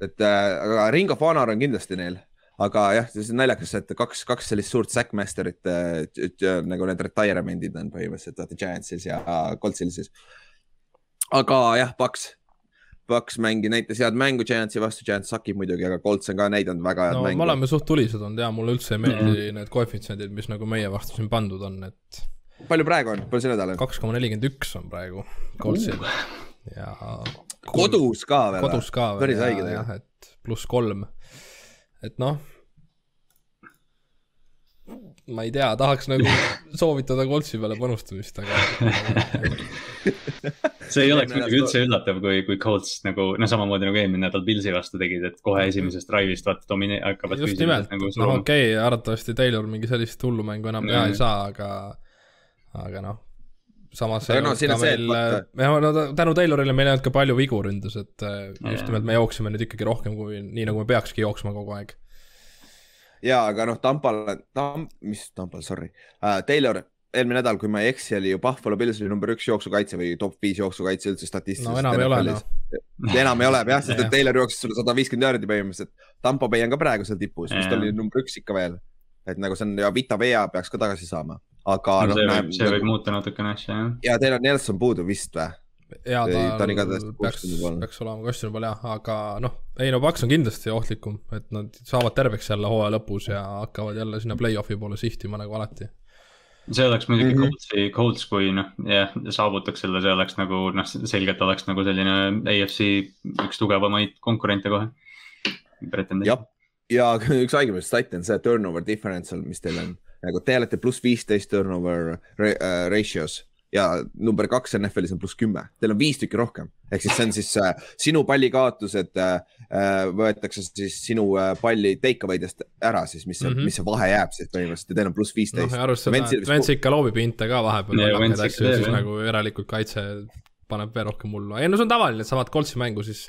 et äh, aga Ring of Honor on kindlasti neil, aga jah, see on naljakas, et kaks, kaks sellist suurt Sackmasterit äh, nagu need retirement'id on põhimõtteliselt vaata Giantsil ja äh, Coltsil siis. aga jah, Paks, Paks mängi, näitas head mängu Giantsi vastu, Giants sakib muidugi, aga Colts on ka näidanud väga head no mängu me. oleme suht tulised olnud ja mulle üldse ei meeldi need koefitsiendid, mis nagu meie vastu siin pandud on, et palju praegu on, palju see nädal on? kaks koma nelikümmend üks on praegu Coltsil ja kodus ka veel? kodus ka päris ja, haige jah, tegelikult. et pluss kolm. et noh, ma ei tea, tahaks nagu soovitada Coltsi peale panustamist, aga see ei oleks muidugi üldse üllatav, kui, kui Colts nagu noh, samamoodi nagu eelmine nädal Pilsi vastu tegid, et kohe esimesest drive'ist vaata domine-, hakkavad just nimelt, nagu noh okei arvatavasti Taylor mingi sellist hullumängu enam teha Mm. ei saa, aga, aga noh, samas no see, et meil jah, no tänu Taylorile meil ei olnud ka palju vigu ründes, et äh, just Jaa. nimelt me jooksime nüüd ikkagi rohkem kui nii, nagu me peakski jooksma kogu aeg. ja, aga noh, Tampal, Tamp, mis Tampal, sorry uh,, Taylor eelmine nädal, kui ma ei eksi, oli ju Buffalo Bills oli number üks jooksukaitse või top viis jooksukaitse üldse statistiliselt. no enam ei ole noh. enam ei ole jah, sest et Taylor jooksis sulle sada viiskümmend jaardi põhimõtteliselt. Tampo Bay on ka praegu seal tipus, vist oli number üks ikka veel. et nagu see on ja Vita Vea peaks ka tagasi saama, aga no, see võib, see võib muuta natukene asja jah. ja teil on Nelson puudu vist või? ja Ei, ta ta on igatahes peaks peaks olema questionable jah, aga noh, ei no Paks on kindlasti ohtlikum, et nad saavad terveks jälle hooaja lõpus ja hakkavad jälle sinna play-off'i poole sihtima nagu alati. see oleks muidugi mm -hmm. Coltsi, Colts, kui noh, jah, saavutaks selle, see oleks nagu noh, selgelt oleks nagu selline AFC üks tugevamaid konkurente kohe. jah, ja üks haigemaid stat'e on see turnover differential, mis teil on nagu te olete pluss viisteist turnover äh, ratios ja number kaks NFL-is on pluss kümme, teil on viis tükki rohkem, ehk siis see on siis äh, sinu pallikaotused äh, äh, võetakse siis sinu äh, palli take away dest ära siis, mis see mm. -hmm. mis see vahe jääb siis põhimõtteliselt ja teil on pluss viisteist et Vents ikka loobib inte ka vahepeal ikka asju, siis nagu järelikult kaitse paneb veel rohkem hullu, ei no see on tavaline, et sa vaatad Coltsi mängu, siis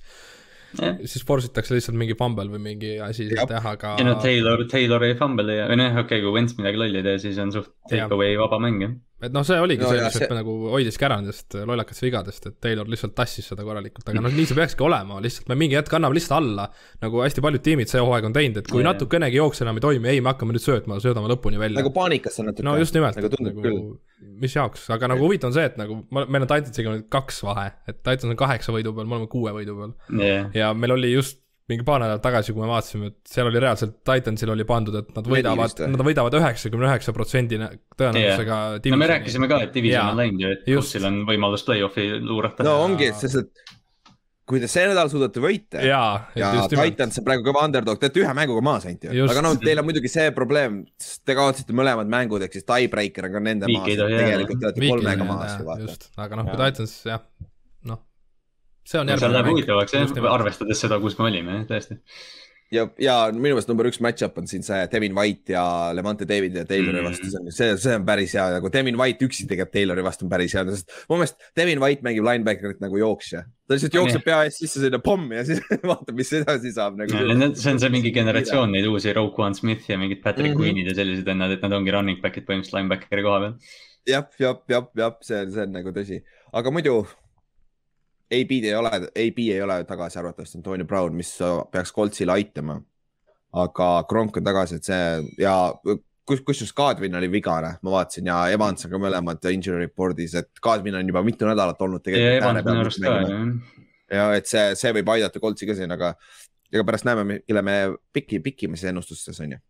jah, siis force itakse lihtsalt mingi fumble või mingi asi Jah. teha, aga ja no Taylor, Taylor ei fumble'i ja, või noh, okei okay,, kui Wentz midagi lolli ei tee, siis on suht take away vaba mäng jah. Et noh, see oligi No see, ja mis see- nagu hoidiski ära nendest lollakatest vigadest, et Taylor lihtsalt tassis seda korralikult, aga noh, nii see peakski olema, lihtsalt me mingi hetk anname lihtsalt alla, nagu hästi paljud tiimid see hooaeg on teinud, et kui Jaa. natukenegi jooks enam ei toimi, ei, me hakkame nüüd söötma, söödame lõpuni välja nagu paanikas on natuke. no just nimelt, nagu tundub nagu, küll. mis jaoks, aga nagu huvitav on see, et nagu ma- meil on Titansiga nüüd kaks vahe, et Titans on kaheksa võidu peal, me oleme kuue võidu peal. jah, ja meil oli just mingi paar nädalat tagasi, kui me vaatasime, et seal oli reaalselt Titansil oli pandud, et nad võidavad nad võidavad üheksakümne üheksa protsendi tõenäosusega no me rääkisime ka, et division Jaa, on läinud ju, et just. Coltsil on võimalus play-off'i luurata. no ongi, sest et kui te see nädal suudate võita ja, ja Titans on praegu kõva underdog, te olete ühe mänguga maas ainult ju, aga noh, teil on muidugi see probleem, te kaotasite mõlemad mängud, ehk siis tiebreaker on ka nende maas, tegelikult te olete kolmega maas ju vaata. aga noh, kui Titans jah, see on järgmine mäng. seal läheb huvitavaks jah, arvestades seda, kus me olime, tõesti ja, ja minu meelest number üks match-up on siin see Devin White ja Levante David ja Taylori mm. vastu, see on, see, see on päris hea, nagu Devin White üksi tegelikult Taylori vastu on päris hea, sest mu meelest Devin White mängib linebacker'it nagu jooksja. ta lihtsalt jookseb pea eest sisse sinna pommi ja siis vaatab, mis edasi saab nagu. see on see mingi generatsioon neid uusi Roquan Smith ja mingid Patrick mm -hmm. Queen'id ja sellised vennad, et nad ongi running back'id põhimõtteliselt linebackeri koha peal. jah, jah, jah, jah, see on, see on nagu tõsi, aga muidu AB-d ei ole, AB ei ole tagasi arvatavasti Antonio Brown, mis peaks Coltsile aitama aga Kronk on tagasi, et see ja kus, kusjuures Kadrin oli vigane, ma vaatasin ja Evans on ka mõlemad injury report'is, et Kadrin on juba mitu nädalat olnud tegelikult. ja et see, see võib aidata Koltsi ka siin, aga ega pärast näeme, kelle me piki, pikime siis ennustustes on ju.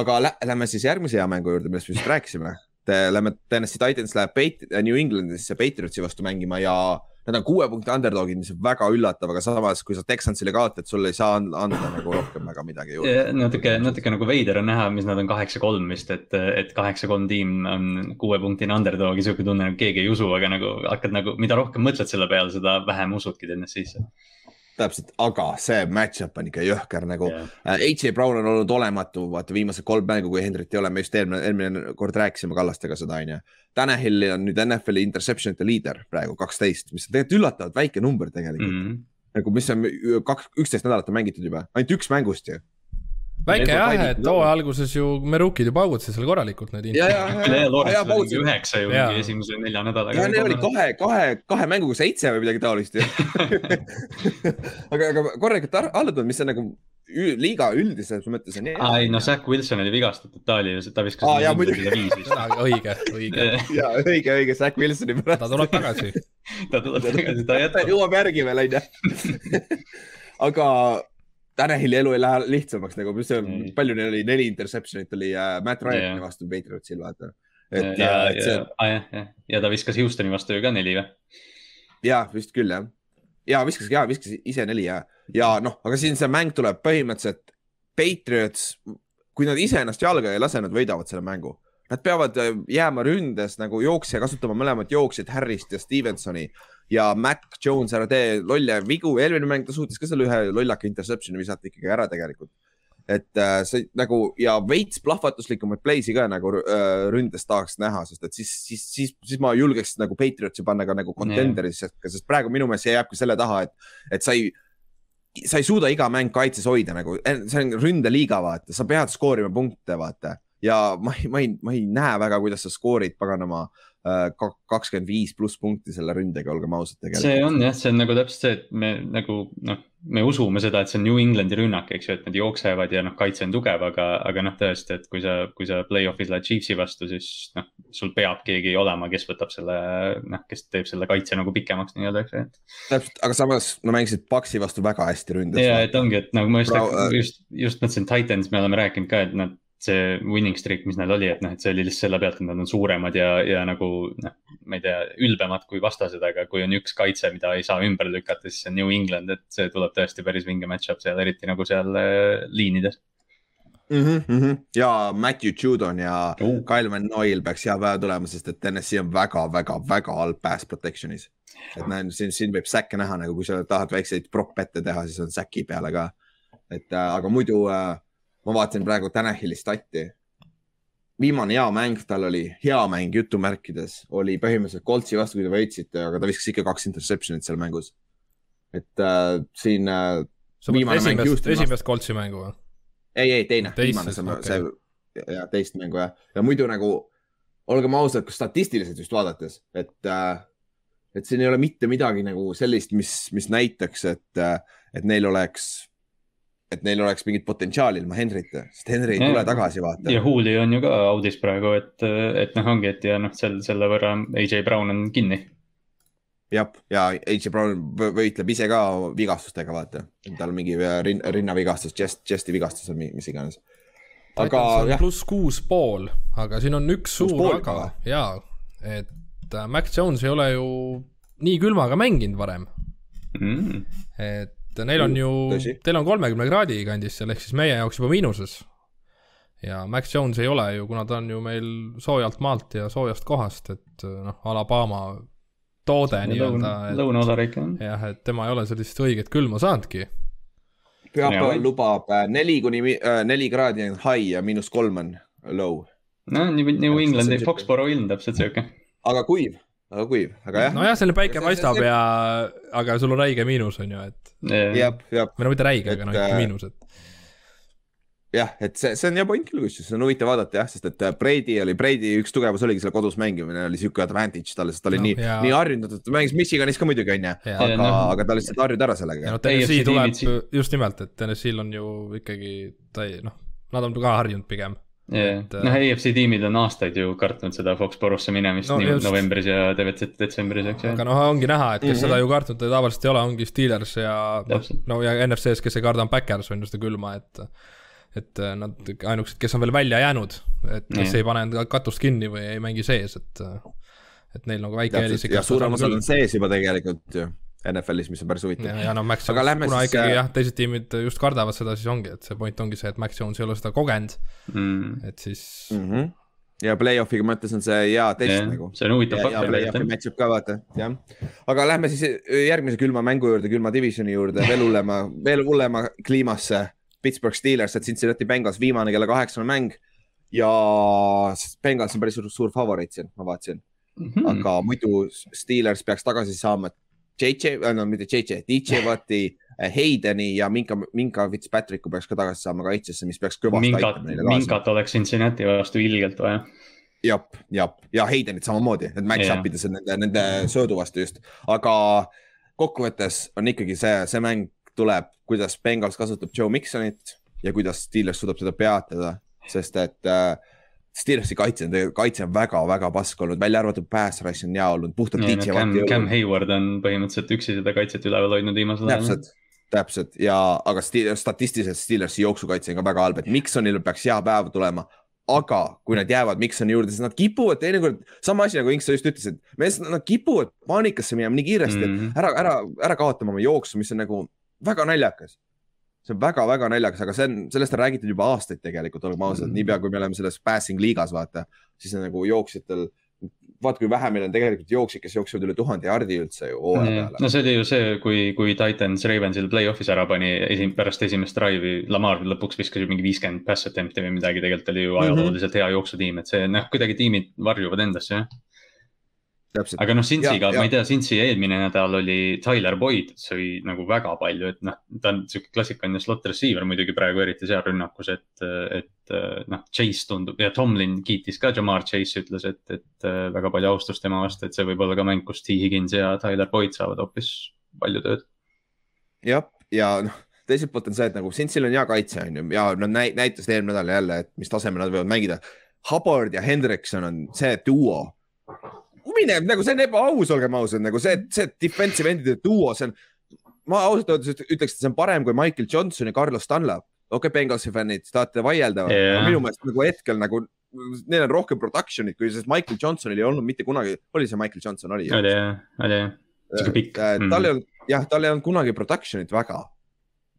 aga lä lähme siis järgmise hea mängu juurde, millest me just rääkisime. Lähme Tennessee Titans läheb New Englandisse Patriotsi vastu mängima ja Nad on kuue punkti underdog'id, mis on väga üllatav, aga samas, kui sa Texansile kaotad, sul ei saa anda nagu rohkem väga midagi juurde. natuke, natuke nagu veider on näha, mis nad on kaheksa-kolm vist, et, et kaheksa-kolm tiim on kuuepunktine underdog ja sihuke tunne, nagu keegi ei usu, aga nagu hakkad nagu, mida rohkem mõtled selle peale, seda vähem usudki TNS-isse täpselt, aga see match-up on ikka jõhker nagu yeah.. H.A. Brown on olnud olematu, vaata viimased kolm mängu, kui Hendrit ei ole, me just eelmine, eelmine kord rääkisime Kallastega seda, onju. Tanahilli on nüüd NFL-i interception'ite liider praegu kaksteist, mis on tegelikult üllatavalt väike number tegelikult mm. -hmm. nagu, mis on kaks, üksteist nädalat on mängitud juba, ainult üks mängust ju väike jah, et hooaja alguses ju me rookid ju paugutasid seal korralikult need. ja, ja, ja, ja, ja üheksa ju mingi esimese nelja nädalaga. ja neil oli kahe, kahe, kahe mänguga seitse või midagi taolist ju aga, aga korralikult alla tulnud, mis on nagu liiga üldises mõttes on aa ei, no Zack Wilson oli vigastatud, ta oli, ta viskas. aa jaa, muidugi. õige, õige. jaa, õige, õige, Zack Wilsoni pärast. ta tuleb tagasi ta tuleb tagasi, ta jätab. jõuab järgi veel, onju. aga Tanahili elu ei lähe lihtsamaks nagu, mis on mm., palju neil oli, neli interception'it oli äh, Matt Ryan'i yeah. vastu Patriotsil, vaata. et ja, ja, et see. Ah, jah, jah, ja ta viskas Houstoni vastu ju ka neli või? ja vist küll jah. ja viskas ja viskas ise neli ja, ja noh, aga siin see mäng tuleb põhimõtteliselt Patriots, kui nad ise ennast jalga ei lase, nad võidavad selle mängu. Nad peavad äh, jääma ründes nagu jooksja, kasutama mõlemat jooksjat, Harrist ja Stevensoni ja Mac Jones, ära tee lolle vigu, eelmine mäng ta suutis ka selle ühe lollaka interception'i visata ikkagi ära tegelikult. et äh, see nagu ja veits plahvatuslikumaid play'si ka nagu äh, ründes tahaks näha, sest et siis, siis, siis, siis ma julgeks nagu Patriotsi panna ka nagu contender'isse yeah., sest praegu minu meelest see jääbki selle taha, et, et sa ei sa ei suuda iga mäng kaitses hoida nagu, see on ründeliiga, vaata, sa pead skoorima punkte, vaata. ja ma ei, ma ei, ma ei näe väga, kuidas sa skoorid paganama Äh, kakskümmend viis pluss punkti selle ründega, olgem ausad tegelikult. see on jah, see on nagu täpselt see, et me nagu noh, me usume seda, et see on New Englandi rünnak, eks ju, et nad jooksevad ja noh, kaitse on tugev, aga, aga noh, tõesti, et kui sa, kui sa play-off'is lähed Chiefsi vastu, siis noh, sul peab keegi olema, kes võtab selle, noh, kes teeb selle kaitse nagu pikemaks nii-öelda, eks ju, täpselt, aga samas no mängisid Paxi vastu väga hästi ründes. ja, et ongi, et nagu ma just, just, just mõtlesin, Titans, me oleme rääkinud ka, et nad see winning streak, mis neil oli, et noh, et see oli lihtsalt selle pealt, et nad on suuremad ja, ja nagu noh, ma ei tea, ülbemad kui vastased, aga kui on üks kaitse, mida ei saa ümber lükata, siis see on New England, et see tuleb tõesti päris vinge match-up seal, eriti nagu seal äh, liinides mm. -hmm. ja Matthew Judon ja uh. Kyle Van Noil peaks hea päev tulema, sest et NSC on väga-väga-väga halb pass protection'is. et näen, siin, siin võib säkke näha nagu, kui sa tahad väikseid prop ette teha, siis on säki peale ka. et äh, aga muidu äh, ma vaatasin praegu Tanahili stati. viimane hea mäng tal oli, hea mäng jutumärkides, oli põhimõtteliselt Coltsi vastu, kui te võitsite, aga ta viskas ikka kaks interception'it seal mängus. et äh, siin äh,. esimest, esimest Coltsi mängu või? ei, ei teine, viimane, see okay., see ja teist mängu jah, ja muidu nagu olgem ausad, statistiliselt just vaadates, et äh, et siin ei ole mitte midagi nagu sellist, mis, mis näitaks, et, äh, et neil oleks et neil oleks mingit potentsiaali ilma Henrita, sest Henry ei tule tagasi, vaata. ja Hooli on ju ka audis praegu, et, et noh, ongi, et ja noh, sel, selle võrra AJ Brown on kinni. jah, ja AJ Brown võitleb ise ka vigastustega, vaata, tal on mingi rin, rinnavigastus, chest, chest'i vigastus või mis iganes. aga pluss kuus pool, aga siin on üks suur aga. ja, et äh, Mac Jones ei ole ju nii külmaga mänginud varem. Mm.. et neil on ju, teil on kolmekümne kraadi kandis seal, ehk siis meie jaoks juba miinuses. ja Max Jones ei ole ju, kuna ta on ju meil soojalt maalt ja soojast kohast, et noh, Alabama toode nii-öelda. lõunaosariik jah. jah, et tema ei ole sellist õiget külma saanudki. pühapäeval lubab äh, neli kuni äh, neli kraadi on high ja miinus kolm on low. no New Englandi Foxboro ilm täpselt sihuke. aga kuiv aga kuiv, aga jah. nojah, selline päike paistab ja, aga sul on räige miinus on ju, et. jah, jah. või no mitte räige, aga noh, ikka äh, miinus, et. jah, et see, see on hea point küll, kusjuures see on huvitav vaadata jah, sest et äh, Brady oli, Brady üks tugevus oligi seal kodus mängimine oli sihuke advantage talle, sest ta oli no, nii nii harjunud, et ta mängis Michiganis ka muidugi onju, aga no., aga ta lihtsalt harjus ära sellega. no TNS tuleb, just nimelt, et TNS-il on ju ikkagi, ta ei noh, nad on ka harjunud pigem yeah.. noh, EFC tiimid on aastaid ju kartnud seda Foxborosse minemist no, nii just. novembris ja tegelikult detsembris, eks ju. aga noh, ongi näha, et kes mm -hmm. seda ju kartnud tavaliselt ei ole, ongi Steelers ja noh, no ja NFC-s, kes ei karda, on Backers on ju seda külma, et et nad ainukesed, kes on veel välja jäänud, et kes yeah. ei pane enda katust kinni või ei mängi sees, et et neil nagu väike eelis ikka. suurem osa on sees juba tegelikult ju NFL-is, mis on päris huvitav. ja, ja no Max Jones, kuna siis... ikkagi jah, teised tiimid just kardavad seda, siis ongi, et see point ongi see, et Max Jones ei ole seda kogenud mm., et siis mm. -hmm. ja play-off'iga mõttes on see hea test yeah, nagu. see on huvitav faktor. play-off'i match-up ka vaata, jah. aga lähme siis järgmise külma mängu juurde, külma divisioni juurde, veel hullema, veel hullema kliimasse. Pittsburgh Steelers, et Cincinnati Bengals, viimane kella kaheksane mäng ja Bengals on päris suur, suur favoriit siin, ma vaatasin mm. -hmm. aga muidu Steelers peaks tagasi saama, et JJ, äh, no mitte JJ, DJ Watti, äh, Haydeni ja Minka, Minka Fitzpatricku peaks ka tagasi saama kaitsesse, mis peaks kõvasti aitama neile kaasa. Minkat oleks Cincinnati vastu ilgelt vaja. jah, jah, ja Haydenit samamoodi, et match-up ides nende, nende söödu vastu just, aga kokkuvõttes on ikkagi see, see mäng tuleb, kuidas Bengals kasutab Joe Miksonit ja kuidas Steelers suudab seda peatada, sest et äh, Steelersi kaitse on, kaitse on väga-väga pask olnud, välja arvatud pass rush on hea olnud, puhtalt DJ no, Cam, Hayward on põhimõtteliselt üksi seda kaitset üleval hoidnud viimasel ajal. täpselt, täpselt ja, aga statistiliselt Steelersi jooksukaitse on ka väga halb, et Miksonil peaks hea päev tulema. aga kui nad jäävad Miksoni juurde, siis nad kipuvad teinekord, sama asi nagu Inks just ütles, et mees, nad kipuvad paanikasse minema nii kiiresti mm, -hmm. et ära, ära, ära kaotama oma jooksu, mis on nagu väga naljakas see on väga-väga naljakas, aga see on, sellest on räägitud juba aastaid tegelikult, olgem ausad mm, -hmm. niipea kui me oleme selles passing liigas, vaata, siis on nagu jooksjatel vaata, kui vähe meil on tegelikult jooksjaid, kes jooksevad üle tuhande jardi üldse ju hooaja mm. peale. no see oli ju see, kui, kui Titans Ravensil play-off'is ära pani esim-, pärast esimest drive'i, Lamar lõpuks viskas ju mingi viiskümmend pass attempt'i või midagi, tegelikult oli ju mhm. ajalooliselt hea jooksutiim, et see noh, kuidagi tiimid varjuvad endasse jah aga noh, Cincy'ga, ma ei tea, Cincy eelmine nädal oli Tyler Boyd, see oli nagu väga palju, et noh, ta on sihuke klassikaline slot receiver muidugi praegu eriti seal rünnakus, et, et noh, Chase tundub ja Tomlin kiitis ka Jamar Chase, ütles, et, et väga palju austust tema vastu, et see võib olla ka mäng, kus T Higgins ja Tyler Boyd saavad hoopis palju tööd. jah, ja noh, teiselt poolt on see, et nagu Cincy'l on hea kaitse, on ju, ja nad näitasid eelmine nädal jälle, et mis tasemel nad võivad mängida. Hubbard ja Hendrikson on see duo mine nagu see on ebaaus, olgem ausad, nagu see, see defensive end'ide duo, see on, ma ausalt öeldes ütleks, et see on parem kui Michael Johnson ja Carlos Dunlap. okei okay,, Bengalsi fännid, tahate vaielda yeah., minu meelest nagu hetkel nagu neil on rohkem production'it kui, sest Michael Johnsonil ei olnud mitte kunagi, oli see Michael Johnson, oli? oli jah, oli jah, sihuke pikk. tal ei olnud, jah, tal ei olnud kunagi production'it väga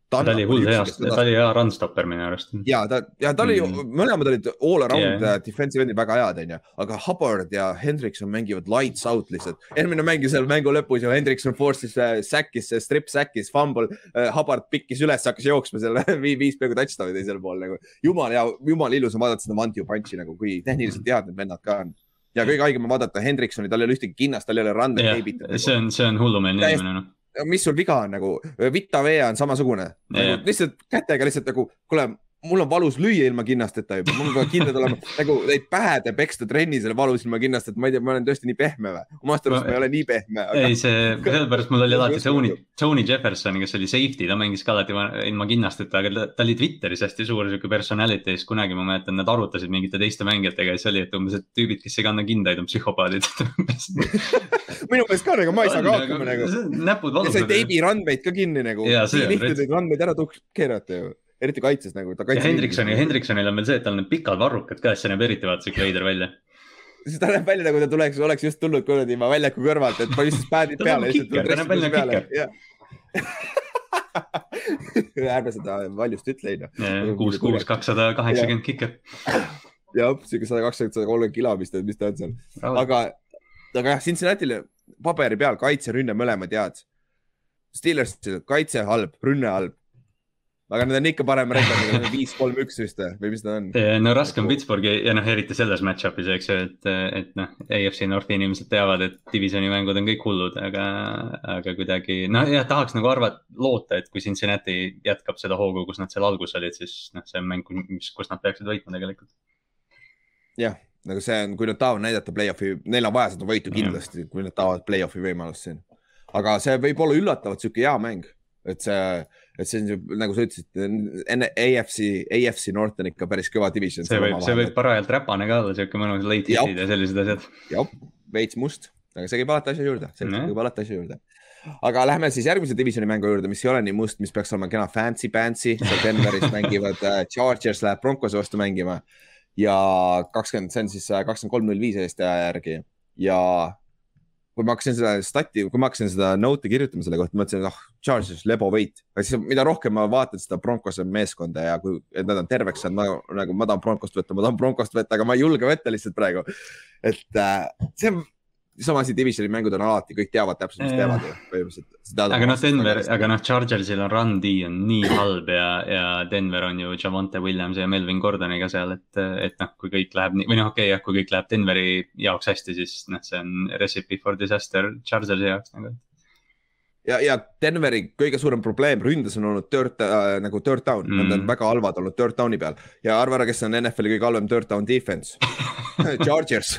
ta oli hull hea, ta oli hea run stopper minu arust. ja ta, ja ta oli mm., mõlemad olid all around yeah. Uh, defensive end'id väga head, onju, aga Hubbard ja Hendrikson mängivad lights out lihtsalt. eelmine mäng seal mängu lõpus ju Hendrikson force'is äh, säkkis, strip säkkis, fumble uh,, Hubbard pikkis üles, hakkas jooksma selle viis peaaegu touchdown'i teisel pool nagu. jumal hea, jumala ilus on vaadata seda one-two punch'i nagu, kui tehniliselt head need vennad ka on ja kõige haigem on vaadata Hendriksoni, tal ei ole ühtegi kinnast, tal ei ole rande yeah, teibitud. see on, see on hullumeelne inimene noh mis sul viga on nagu, Vita Vea on samasugune. Nagu,, lihtsalt kätega lihtsalt nagu, kuule, mul on valus lüüa ilma kinnasteta juba, mul peavad kindlad olema nagu neid pähe peksta trennis selle valus ilma kinnasteta, ma ei tea, ma olen tõesti nii pehme või? omast arust ma ei ole nii pehme aga.... ei, see, sellepärast mul oli alati Tony, Tony Jefferson, kes oli safety, ta mängis ka alati ilma kinnasteta, aga ta, ta oli Twitteris hästi suur sihuke personality, siis kunagi ma mäletan, nad arutasid mingite teiste mängijatega ja siis oli, et umbes, et tüübid, kes ei kanna kindaid, on psühhopaadid minu meelest ka nagu, ma ei saa ka hakkama nagu. näpud valusad. ja sai teibi randmeid ka kinni nagu. nii lihtne neid randmeid ära keerata ju eriti kaitses nagu. Hendriksoni, Hendriksonil on veel see, et tal on need pikad varrukad ka, siis see näeb eriti vaata siuke veider välja. siis ta näeb välja nagu ta tuleks, oleks just tulnud kuradi väljaku kõrvalt, et paistis päädid peale. ta näeb välja kiker. ärme seda valjust ütle, onju. kuus, kuus, kakssada kaheksakümmend kiker. jah, siuke sada kakskümmend, sada kolmkümmend kilo, mis ta, mis ta on seal. aga, aga jah, Cincinnati'le paberi peal kaitse, rünne mõlemad head. Steelersil kaitse halb, rünne halb aga need on ikka parem rekord, viis, kolm, üks vist või mis ta on? no raske on Pittsburghi ja noh, eriti selles match-up'is, eks ju, et, et noh, AFC Northi inimesed teavad, et divisioni mängud on kõik hullud, aga, aga kuidagi noh, jah, tahaks nagu arvata, loota, et kui Cincinnati jätkab seda hoogu, kus nad seal alguses olid, siis noh, see on mäng, mis, kus nad peaksid võitma tegelikult. jah, nagu see on, kui nad tahavad näidata play-off'i, neil on vaja seda võitu kindlasti, kui nad tahavad play-off'i võimalust siin. aga see võib olla üllatavalt sihuke hea mäng et see, et see on nagu sa ütlesid, enne AFC, AFC North on ikka päris kõva division. see võib, see võib parajalt räpane ka olla, sihuke mõnus late hit'id ja sellised asjad. jah, veits must, aga see käib alati asja juurde, see käib alati asja juurde. aga lähme siis järgmise divisioni mängu juurde, mis ei ole nii must, mis peaks olema kena fancy-pantsy, seal Denveris mängivad uh, Chargers läheb Broncose vastu mängima ja kakskümmend, see on siis äh, kakskümmend kolm, null viis Eesti aja järgi ja kui ma hakkasin seda stati, kui ma hakkasin seda note'i kirjutama selle kohta, mõtlesin, et ah oh,, Chargers, lebo võit. aga siis, mida rohkem ma vaatan seda Broncose meeskonda ja kui, et nad on terveks saanud, ma nagu, ma tahan Broncost võtta, ma tahan Broncost võtta, aga ma ei julge võtta lihtsalt praegu. et äh, see on sama asi, divisioni mängud on alati, kõik teavad täpselt, mis teevad ju põhimõtteliselt. aga noh, Denver, aga noh, Chargersil on run D on nii halb ja, ja Denver on ju Javante Williams ja Melvin Gordoniga seal, et, et noh, kui kõik läheb nii või noh, okei okay,, jah, kui kõik läheb Denveri jaoks hästi, siis noh, see on recipe for disaster Chargersi jaoks nagu. Ja, ja Denveri kõige suurem probleem ründes on olnud third äh, nagu third down. Mm., nad on väga halvad olnud third down'i peal. Ja arva ära, kes on NFL-i kõige halvem third down defense. Chargers.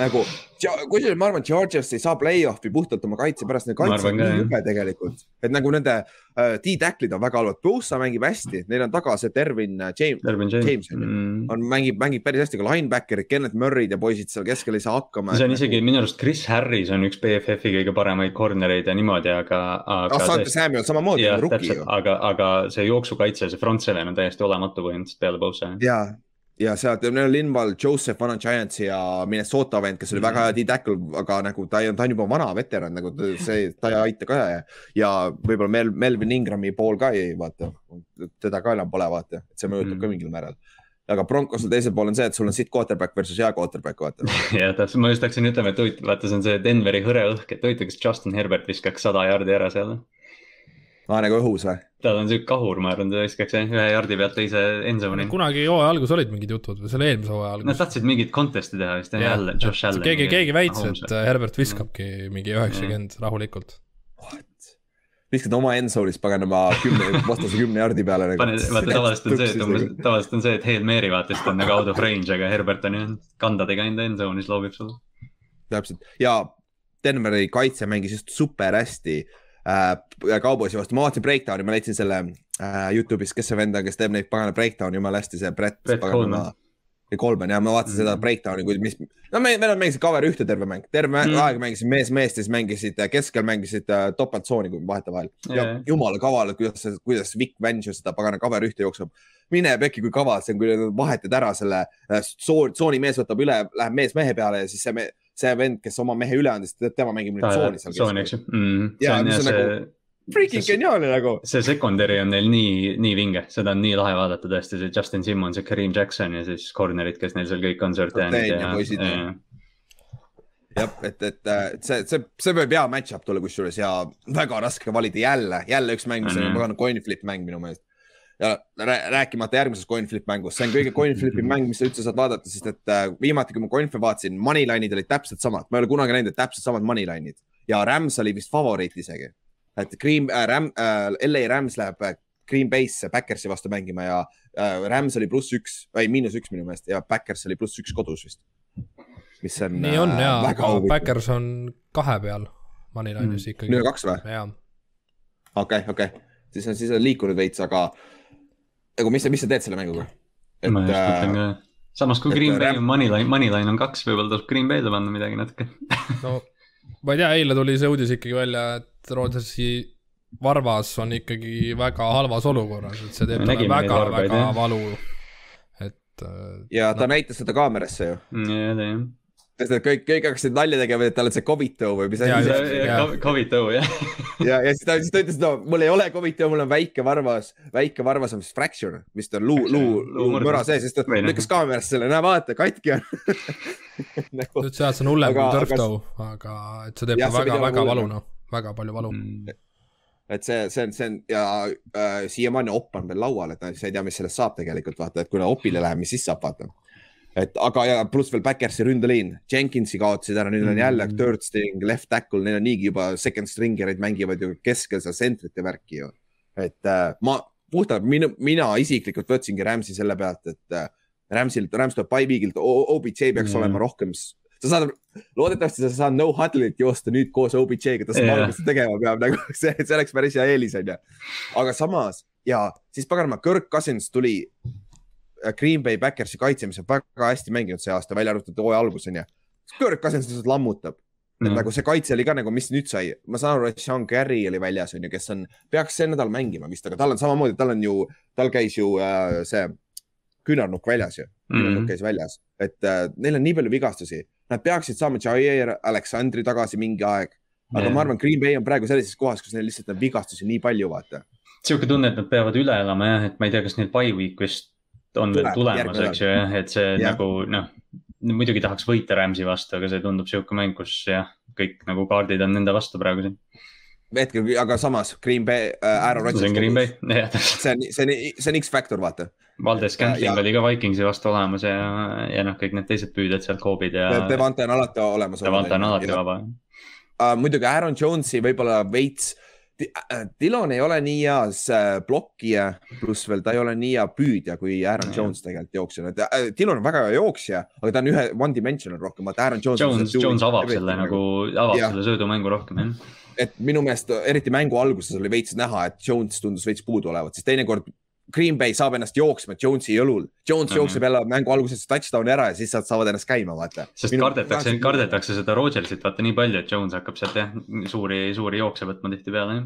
Nagu kusjuures ma arvan, Chargers ei saa play-off'i puhtalt oma kaitse pärast, nende kaitse on nii jube tegelikult, et nagu nende uh, D-tacklid on väga halvad, Bosa mängib hästi, neil on taga see Dervin uh, James, James, James mm. on, mängib, mängib päris hästi, ka linebacker'id, Kenneth Murray'd ja poisid seal keskel ei saa hakkama. see on isegi nagu... minu arust Chris Harris on üks BFF-i kõige paremaid corner'eid ja niimoodi, aga, aga. ah, Sante Samuel samamoodi, rookie ju. aga, aga see jooksukaitse, see front seven on täiesti olematu põhimõtteliselt peale Bosa. ja, ja sealt, neil on Linval, Joseph, vana Giantsi ja Minnesota vend, kes oli mm väga hea D-tackle, aga nagu ta on, ta on juba vana veteran, nagu see, ta ei aita ka ja, ja võib-olla Mel, Melvin Ingrami pool ka ei vaata, teda ka enam pole, vaata, et see mõjutab mm ka mingil määral. Aga Broncosel teisel pool on see, et sul on sitt quarterback versus hea quarterback, vaata. jah, täpselt, ma just hakkasin ütlema, et huvitav, vaata, see on see Denveri hõre õhk, et huvitav, kas Justin Herbert viskaks sada jaardi ära seal aa, nagu õhus või? tal on siuke kahur, ma arvan, ta viskaks ühe jardi pealt teise endzone'i. kunagi hooaja alguses olid mingid jutud või selle eelmise hooaja alguses? Nad tahtsid mingit contest'i teha vist, jälle, Josh Allan. keegi, keegi väitis, et Herbert viskabki mingi üheksakümmend rahulikult. viskad oma endzone'is paganama kümne, vastase kümne jardi peale nagu. pane, vaata tavaliselt on see, et umbes, tavaliselt on see, et Hail Mary vaata, siis ta on nagu out of range, aga Herbert on ju kandadega enda endzone'is loobib sulle. täpselt ja Denveri kaitse mängis just super hästi äh, Cowboysi vastu, ma vaatasin Breakdowni, ma leidsin selle äh, Youtube'is, kes see vend on, kes teeb neid pagana breakdown'i jumala hästi, see Brett. Brett Coleman. Kolben ja ma vaatasin mm -hmm. seda breakdown'i, kui, mis, no me, me mängisid cover ühte terve mäng, terve mm -hmm. aeg mängisid mees meest ja siis mängisid äh, keskel mängisid uh, topeltsooni vahetevahel yeah.. ja jumala kaval, kuidas, kuidas Vic Venge seda pagana cover ühte jookseb. mine pekki, kui kaval see on, kui vahetad ära selle tsooni mees võtab üle, läheb mees mehe peale ja siis see me, see vend, kes oma mehe üle andis, tema mängib nüüd tsooni seal. tsooni, eks ju. Mm,. ja, mis on see... nagu freaking geniaalne nagu. see secondary on neil nii, nii vinge, seda on nii lahe vaadata tõesti, see Justin Simmons ja Kareem Jackson ja siis corner'id, kes neil seal kõik on, jah, et, et, et see, see, see võib hea match-up tulla kusjuures ja väga raske valida jälle, jälle üks mäng, mis on väga coin flip mäng minu meelest ja rääkimata järgmisest coin flip mängust, see on kõige coin flip'i mäng, mis sa üldse saad vaadata, sest et äh, viimati, kui ma coin flip'i vaatasin, moneyline'id olid täpselt samad, ma ei ole kunagi näinud, et täpselt samad moneyline'id ja Rams oli vist favoriit isegi. et Green äh,, Ram, äh, LA Rams läheb äh, Green Bay'sse Backersi vastu mängima ja äh, Rams oli pluss üks, ei miinus üks minu meelest ja Backers oli pluss üks kodus vist. mis on. nii on äh, ja, aga Backers on kahe peal moneyline'is mm. ikkagi. nüüd on kaks või? okei, okei, siis on, siis on liikunud veits, aga nagu mis, mis sa teed selle mänguga? et. ma just mõtlen ka, samas kui Green Bay on Moneyline, Moneyline on kaks, võib-olla tasub Green Bay'le panna midagi natuke no ma ei tea, eile tuli see uudis ikkagi välja, et Rodgersi varvas on ikkagi väga halvas olukorras, et see teeb talle väga-väga valu, et. Äh, ja ta no. näitas seda kaamerasse ju. ja, ta jah sest et kõik, kõik hakkasid nalja tegema, et tal on see Covid toe või mis asi. Covid toe jah. ja, ja siis ta, siis ta ütles, no mul ei ole Covid toe, mul on väike varvas, väike varvas on vist fracture, vist on luu, luu, luu mõra sees, siis ta lükkas kaamerasse selle, näe vaata, katki on. Nagu. sealt see on hullem kui turf toe, aga et see teeb väga, väga valu noh, väga palju valu. Mm. Et see, see on, see on ja äh, siiamaani opp on veel laual, et sa ei tea, mis sellest saab tegelikult vaata, et kui opile läheb, mis siis saab, vaata et aga ja pluss veel Backersi ründeliin, Jenkinsi kaotasid ära, nüüd on jälle mm. third string, left tackle, neil on niigi juba second stringerid mängivad ju keskel seda sentrite värki ju. et äh, ma puhtalt, mina, mina isiklikult võtsingi Rams'i selle pealt, et äh, Rams'il, Rams tuleb by-week'ilt, OBJ peaks mm. olema rohkem sa saad, loodetavasti sa saad no huddle'it joosta nüüd koos OBJ-ga, ta saab aru, mis ta tegema peab, nagu see, see oleks päris hea eelis, onju. aga samas ja siis paganama, Kirk Cousins tuli Green Bay Backersi kaitsemis on väga hästi mänginud see aasta, välja arvatud hooaja alguseni. Kirk Cousins lihtsalt lammutab mm. -hmm. nagu see kaitse oli ka nagu, mis nüüd sai, ma saan aru, et Sean Carey oli väljas, on ju, kes on, peaks see nädal mängima vist, aga tal on samamoodi, tal on ju, tal käis ju äh, see küünarnukk väljas ju mm, -hmm. küünarnukk käis väljas, et äh, neil on nii palju vigastusi. Nad peaksid saama Jair Aleksandri tagasi mingi aeg, aga yeah. ma arvan, Green Bay on praegu sellises kohas, kus neil lihtsalt on vigastusi nii palju, vaata. sihuke tunne, et nad peavad üle elama jah, et ma ei tea, kas neil by week vist on veel tulemas, eks ju jah, et see ja. nagu noh, muidugi tahaks võita Rams'i vastu, aga see tundub sihuke mäng, kus jah, kõik nagu kaardid on nende vastu praegu siin hetkel, aga samas Green Bay äh,, Aaron Rodgers. see on Green Bay, jah see on, see on, see on X-faktor, vaata. Valdes Scantling oli ka Vikingsi vastu olemas ja, ja noh, kõik need teised püüdjad seal, Koobid ja. Devante on alati olemas. Devante on alati vaba. Uh, muidugi Aaron Jones'i võib-olla veits uh, Dillon ei ole nii hea äh, blokkija, pluss veel ta ei ole nii hea püüdja kui Aaron Jones tegelikult jooksjana. Äh, Dillon on väga hea jooksja, aga ta on ühe one dimensional rohkem, vaata Aaron Jones. Jones, Jones avab selle nagu, avab ja. selle söödumängu rohkem jah. et minu meelest eriti mängu alguses oli veits näha, et Jones tundus veits puudu olevat, siis teinekord Green Bay saab ennast jooksma Jonesi õlul. Jones mm -hmm. jookseb jälle mängu alguses touchdown'i ära ja siis nad saavad ennast käima, vaata. sest Minu kardetakse, kardetakse seda Rodgersit vaata nii palju, et Jones hakkab sealt jah, suuri, suuri jookse võtma tihtipeale jah.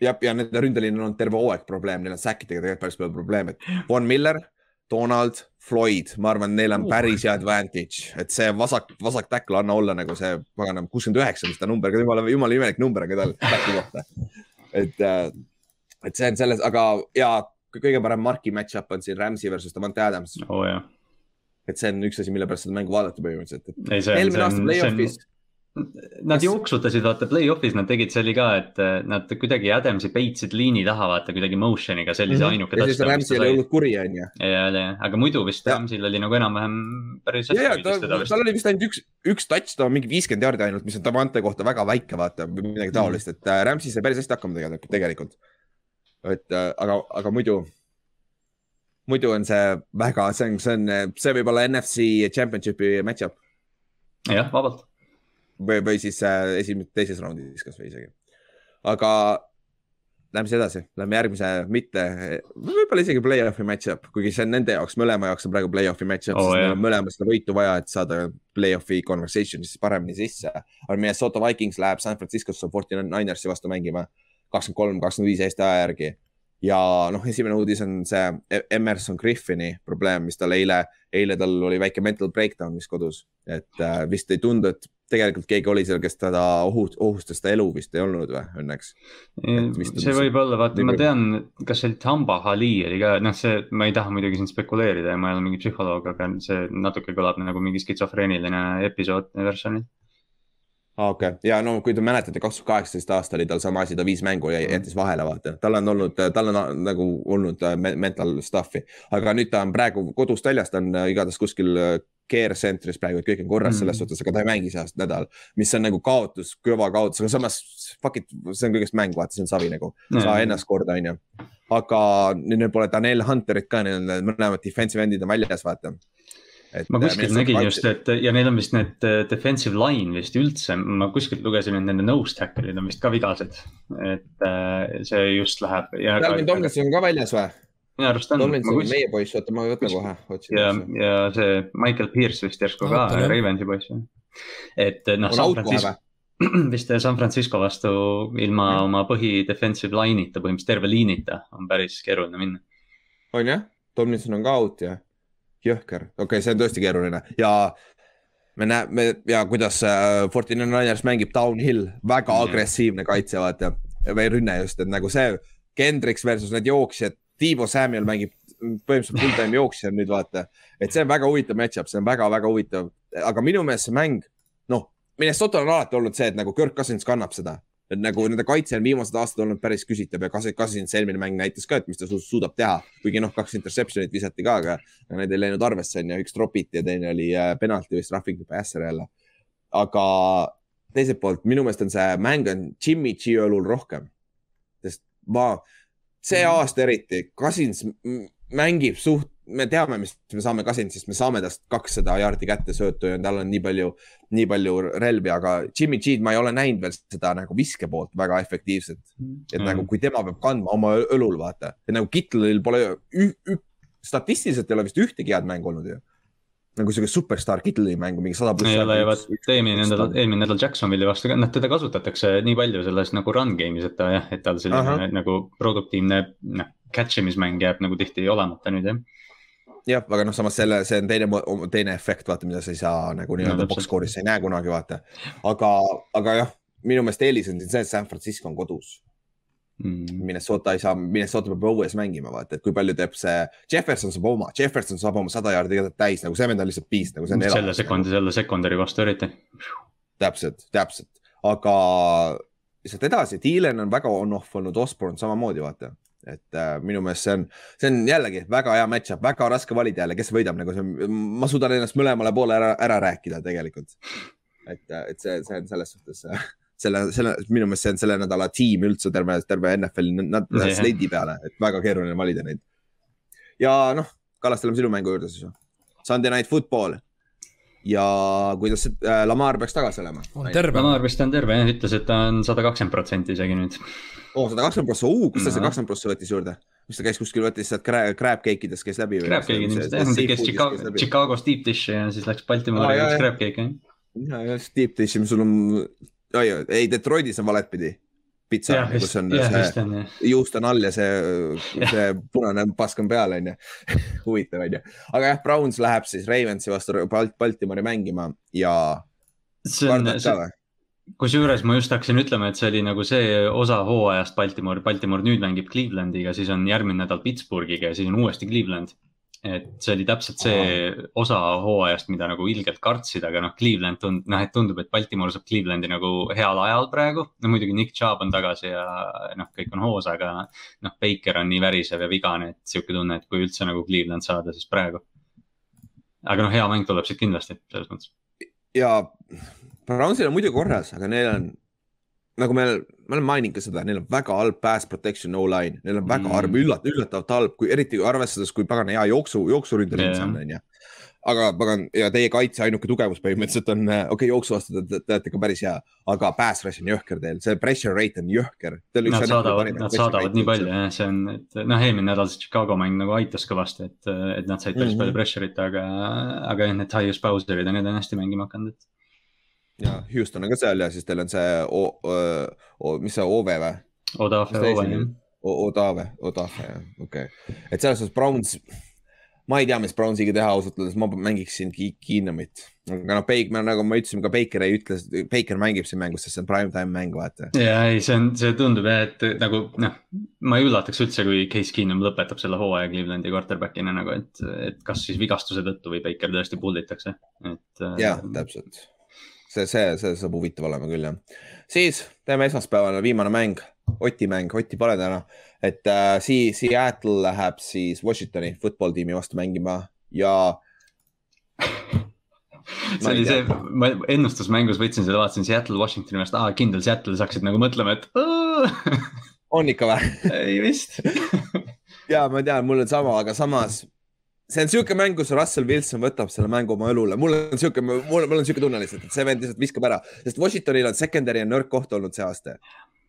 jah, ja nende ründeliinil on terve hooaeg probleem, neil on säkkidega tegelikult päris palju probleeme, Von Miller, Donald, Floyd, ma arvan, neil on päris hea advantage, et see vasak, vasak tackle anna olla nagu see paganam kuuskümmend üheksa, mis ta number, jumala, jumala imelik number on ka tal tackle'i kohta. et, äh, et see on selles, aga ja kõige parem marki match-up on siin Rams'i versus Davante Adams oh,. et see on üks asi, mille pärast seda mängu vaadata põhimõtteliselt, et eelmine aasta play-off'is. Nad jooksutasid, vaata play-off'is nad tegid, see oli ka, et äh, nad kuidagi Adamsi peitsid liini taha, vaata kuidagi motion'iga sellise mm -hmm. ainuke. ja siis Rams'il oli hullult kuri, on ju. ja, ja, aga muidu vist Rams'il oli nagu enam-vähem päris hästi. tal ta oli vist ainult üks, üks touchdown, mingi viiskümmend jaardi ainult, mis on Davante kohta väga väike, vaata, midagi taolist, et äh, Rams'i sai päris hästi hakkama tegelikult. Et äh, aga, aga muidu muidu on see väga, see on, see on, see võib olla NFC Championshipi match-up. jah, vabalt. või, või siis äh, esimeses, teises raundis kasvõi isegi. aga lähme siis edasi, lähme järgmise, mitte, võib-olla isegi play-off'i match-up, kuigi see on nende jaoks, mõlema jaoks on praegu play-off'i match-up oh,, sest neil on mõlemal seda võitu vaja, et saada play-off'i conversation'isse paremini sisse. aga meie Soto Vikings läheb San Francisco'sse 49ers'i vastu mängima kakskümmend kolm, kakskümmend viis Eesti aja järgi. Ja noh, esimene uudis on see e-, Emerson Griffini probleem, mis tal eile, eile tal oli väike mental breakdown vist kodus, et äh, vist ei tundu, et tegelikult keegi oli seal, kes teda ohust, ohustas ta elu vist ei olnud või õnneks. see võib olla, vaata, ma tean, kas see oli Tamba Ali oli ka, noh, see, ma ei taha muidugi siin spekuleerida ja ma ei ole mingi psühholoog, aga see natuke kõlab nagu mingi skitsofreeniline episood versioonil okei okay., ja no kui te mäletate, kaks tuhat kaheksateist aasta oli tal sama asi, ta viis mängu ja jättis vahele, vaata, tal on olnud, tal on nagu olnud äh, mental stuff'i, aga nüüd ta on praegu kodust väljas, ta on äh, igatahes kuskil äh, care center'is praegu, et kõik on korras mm. selles suhtes, aga ta ei mängi see aasta nädal, mis on nagu kaotus, kõva kaotus, aga samas fuck it, see on kõigest mäng, vaata, see on savi nagu mm., saa ennast korda, onju. aga nüüd pole Daniel Hunterit ka, neil on mõlemad defensive end'id on väljas, vaata ma kuskilt nägin just, et ja neil on vist need äh, defensive line vist üldse, ma kuskilt lugesin, et nende nose tackle'id on vist ka vigased. et äh, see just läheb. Calvin Tomlinson on ka väljas või? minu arust on. Tomlinson on kus... meie poiss, oota ma võtan kohe. ja, ja see Michael Pierce vist järsku ka, Ravensi poiss. et noh, San Francisco, vist San Francisco vastu ilma oma põhi defensive line'ita, põhimõtteliselt terve liinita on päris keeruline minna. on jah, Tomlinson on ka out jah jõhker, okei okay,, see on tõesti keeruline. Ja me näeme ja kuidas Fortune Niners mängib downhill, väga mm agressiivne kaitse, vaata. või rünne just, et nagu see Kendricks versus need jooksjad, Tiivo Samuel mängib põhimõtteliselt full time jooksja nüüd vaata. et see on väga huvitav match-up, see on väga-väga huvitav, aga minu meelest see mäng, noh, Minnesotal on alati olnud see, et nagu Kirk Cousins kannab seda nagu nende kaitse on viimased aastad olnud päris küsitav ja Cousins eelmine mäng näitas ka, et mis ta su suudab teha. kuigi noh, kaks interception'it visati ka, aga need ei läinud arvesse, on ju, üks drop'iti ja teine oli äh, penalti roughing the passer jälle. aga teiselt poolt minu meelest on see mäng on Jimmy G õlul rohkem. sest ma, see aasta eriti, Cousins mängib suht me teame, mis me saame Cousinsist, me saame tast kakssada jaardi kätte söötu ja tal on nii palju, nii palju relvi, aga Jimmy G-d ma ei ole näinud veel seda nagu viske poolt väga efektiivset. et mm. nagu, kui tema peab kandma oma õlul, vaata, et nagu Kitlil pole, statistiliselt ei ole vist ühtegi head mängu olnud ju nagu sihuke superstaar Kitli mängu, mingi sada pluss. ei ole ju, vaat eelmine nädal, eelmine nädal Jacksonville'i vastu ka, noh teda kasutatakse nii palju selles nagu run game'is, et ta jah, et tal selline Aha. nagu produktiivne, noh, catch imismäng jääb nagu tihti olemata nüüd jah jah, aga noh, samas selle, see on teine, teine efekt, vaata, mida sa ei saa nagu nii-öelda no, box score'is, sa ei näe kunagi, vaata. aga, aga jah, minu meelest eelis on siin see, et San Francisco on kodus mm.. Minnesota ei saa, Minnesota peab õues mängima, vaata, et kui palju teeb see, Jefferson saab oma, Jefferson saab oma sada jaardi täis, nagu see vend on lihtsalt piist, nagu see on. selle sekundi, selle secondary vastu eriti. täpselt, täpselt, aga lihtsalt edasi, Dylan on väga on-off olnud, Osborne samamoodi, vaata et äh, minu meelest see on, see on jällegi väga hea match-up, väga raske valida jälle, kes võidab, nagu see, ma suudan ennast mõlemale poole ära, ära rääkida tegelikult. et, äh, et see, see on selles suhtes äh, selle, selle, minu meelest see on selle nädala tiim üldse terve, terve NFL-i, nad lähevad sleidi peale, et väga keeruline valida neid. ja noh, Kallaste, lähme sinu mängu juurde siis. Sunday Night Football ja kuidas see äh, Lamar peaks tagasi olema? Lamar vist on terve jah, ütles, et ta on sada kakskümmend protsenti isegi nüüd oo oh,, sada kakskümmend prossa, uh, kust ta see kakskümmend prossa võttis juurde? mis ta käis kuskil, võttis sealt crab, crab cake idest käis läbi? Crab cake'id ilmselt jah, ta käis Chicago, Chicagos deep dish'i ja siis läks Baltimoori ja läks crab cake'i. ja, ja siis deep dish'i, sul on, oi, ei Detroitis on valetpidi pitsa, kus on ja, see on, juust on all ja see, see punane pask on peal, onju. huvitav, onju. aga jah, Browns läheb siis Ravensi vastu Balt-, Baltimori mängima ja. kusjuures ma just hakkasin ütlema, et see oli nagu see osa hooajast Baltimore, Baltimore nüüd mängib Clevelandi,ga siis on järgmine nädal Pittsburghiga ja siis on uuesti Cleveland. Et see oli täpselt see osa hooajast, mida nagu ilgelt kartsid, aga noh, Cleveland tund-, noh, et tundub, et Baltimore saab Clevelandi nagu heal ajal praegu. no muidugi Nick Chubb on tagasi ja noh, kõik on hoos, aga noh, Baker on nii värisev ja vigane, et sihuke tunne, et kui üldse nagu Cleveland saada, siis praegu. aga noh, hea mäng tuleb siit kindlasti selles mõttes. ja Brownsil on muidu korras, aga neil on, nagu me, ma olen maininud ka seda, neil on väga halb pass protection no-line, neil on väga mm. halb, üllat-, üllatavalt halb, kui eriti arvestades, kui pagana hea jooksu, jooksuründeline yeah. on, on ju aga pagan ja teie kaitse ainuke tugevus põhimõtteliselt on, okei okay,, jooksu vastu te, te olete ka päris hea, aga pass rush on jõhker teil, see pressure rate on jõhker. Nad saadavad, nad saadavad nii palju jah, see on, et noh, eelmine nädal see Chicago mäng nagu aitas kõvasti, et, et nad said päris mm -hmm. palju pressure'it, aga, aga jah, need highest bowser'id ja need on hästi mängima hakanud, et ja Houston on ka seal ja siis teil on see, mis see OV või? Odave, Owen jah. Odave, Odave jah, okei okay., et selles suhtes Browns, ma ei tea, mis Brownsiga teha ausalt öeldes, ma mängiksin Keenumit. aga noh, Baker, nagu ma ütlesin, ka Baker ei ütle, Baker mängib siin mängus, sest see on prime time mäng, vaata. ja ei, see on, see tundub jah, et nagu noh, ma ei üllataks üldse, kui Case Keenum lõpetab selle hooaja Clevelandi quarterback'ina nagu, et, et kas siis vigastuse tõttu või Baker tõesti pull itakse, et. jah, täpselt see, see, see saab huvitav olema küll jah. siis teeme esmaspäevane viimane mäng, Oti mäng, Otti pole täna, et äh, siis Seattle läheb siis Washingtoni football tiimi vastu mängima ja see oli see, ma ennustusmängus võtsin selle, vaatasin Seattle, Washingtoni vastu, aa kindel Seattle, sa hakkasid nagu mõtlema, et on ikka või? ei vist ja ma tean, mul on sama, aga samas see on sihuke mäng, kus Russell Wilson võtab selle mängu oma õlule, mul on sihuke, mul, mul on sihuke tunne lihtsalt, et see vend lihtsalt viskab ära, sest Washingtonil on secondary on nõrk koht olnud see aasta.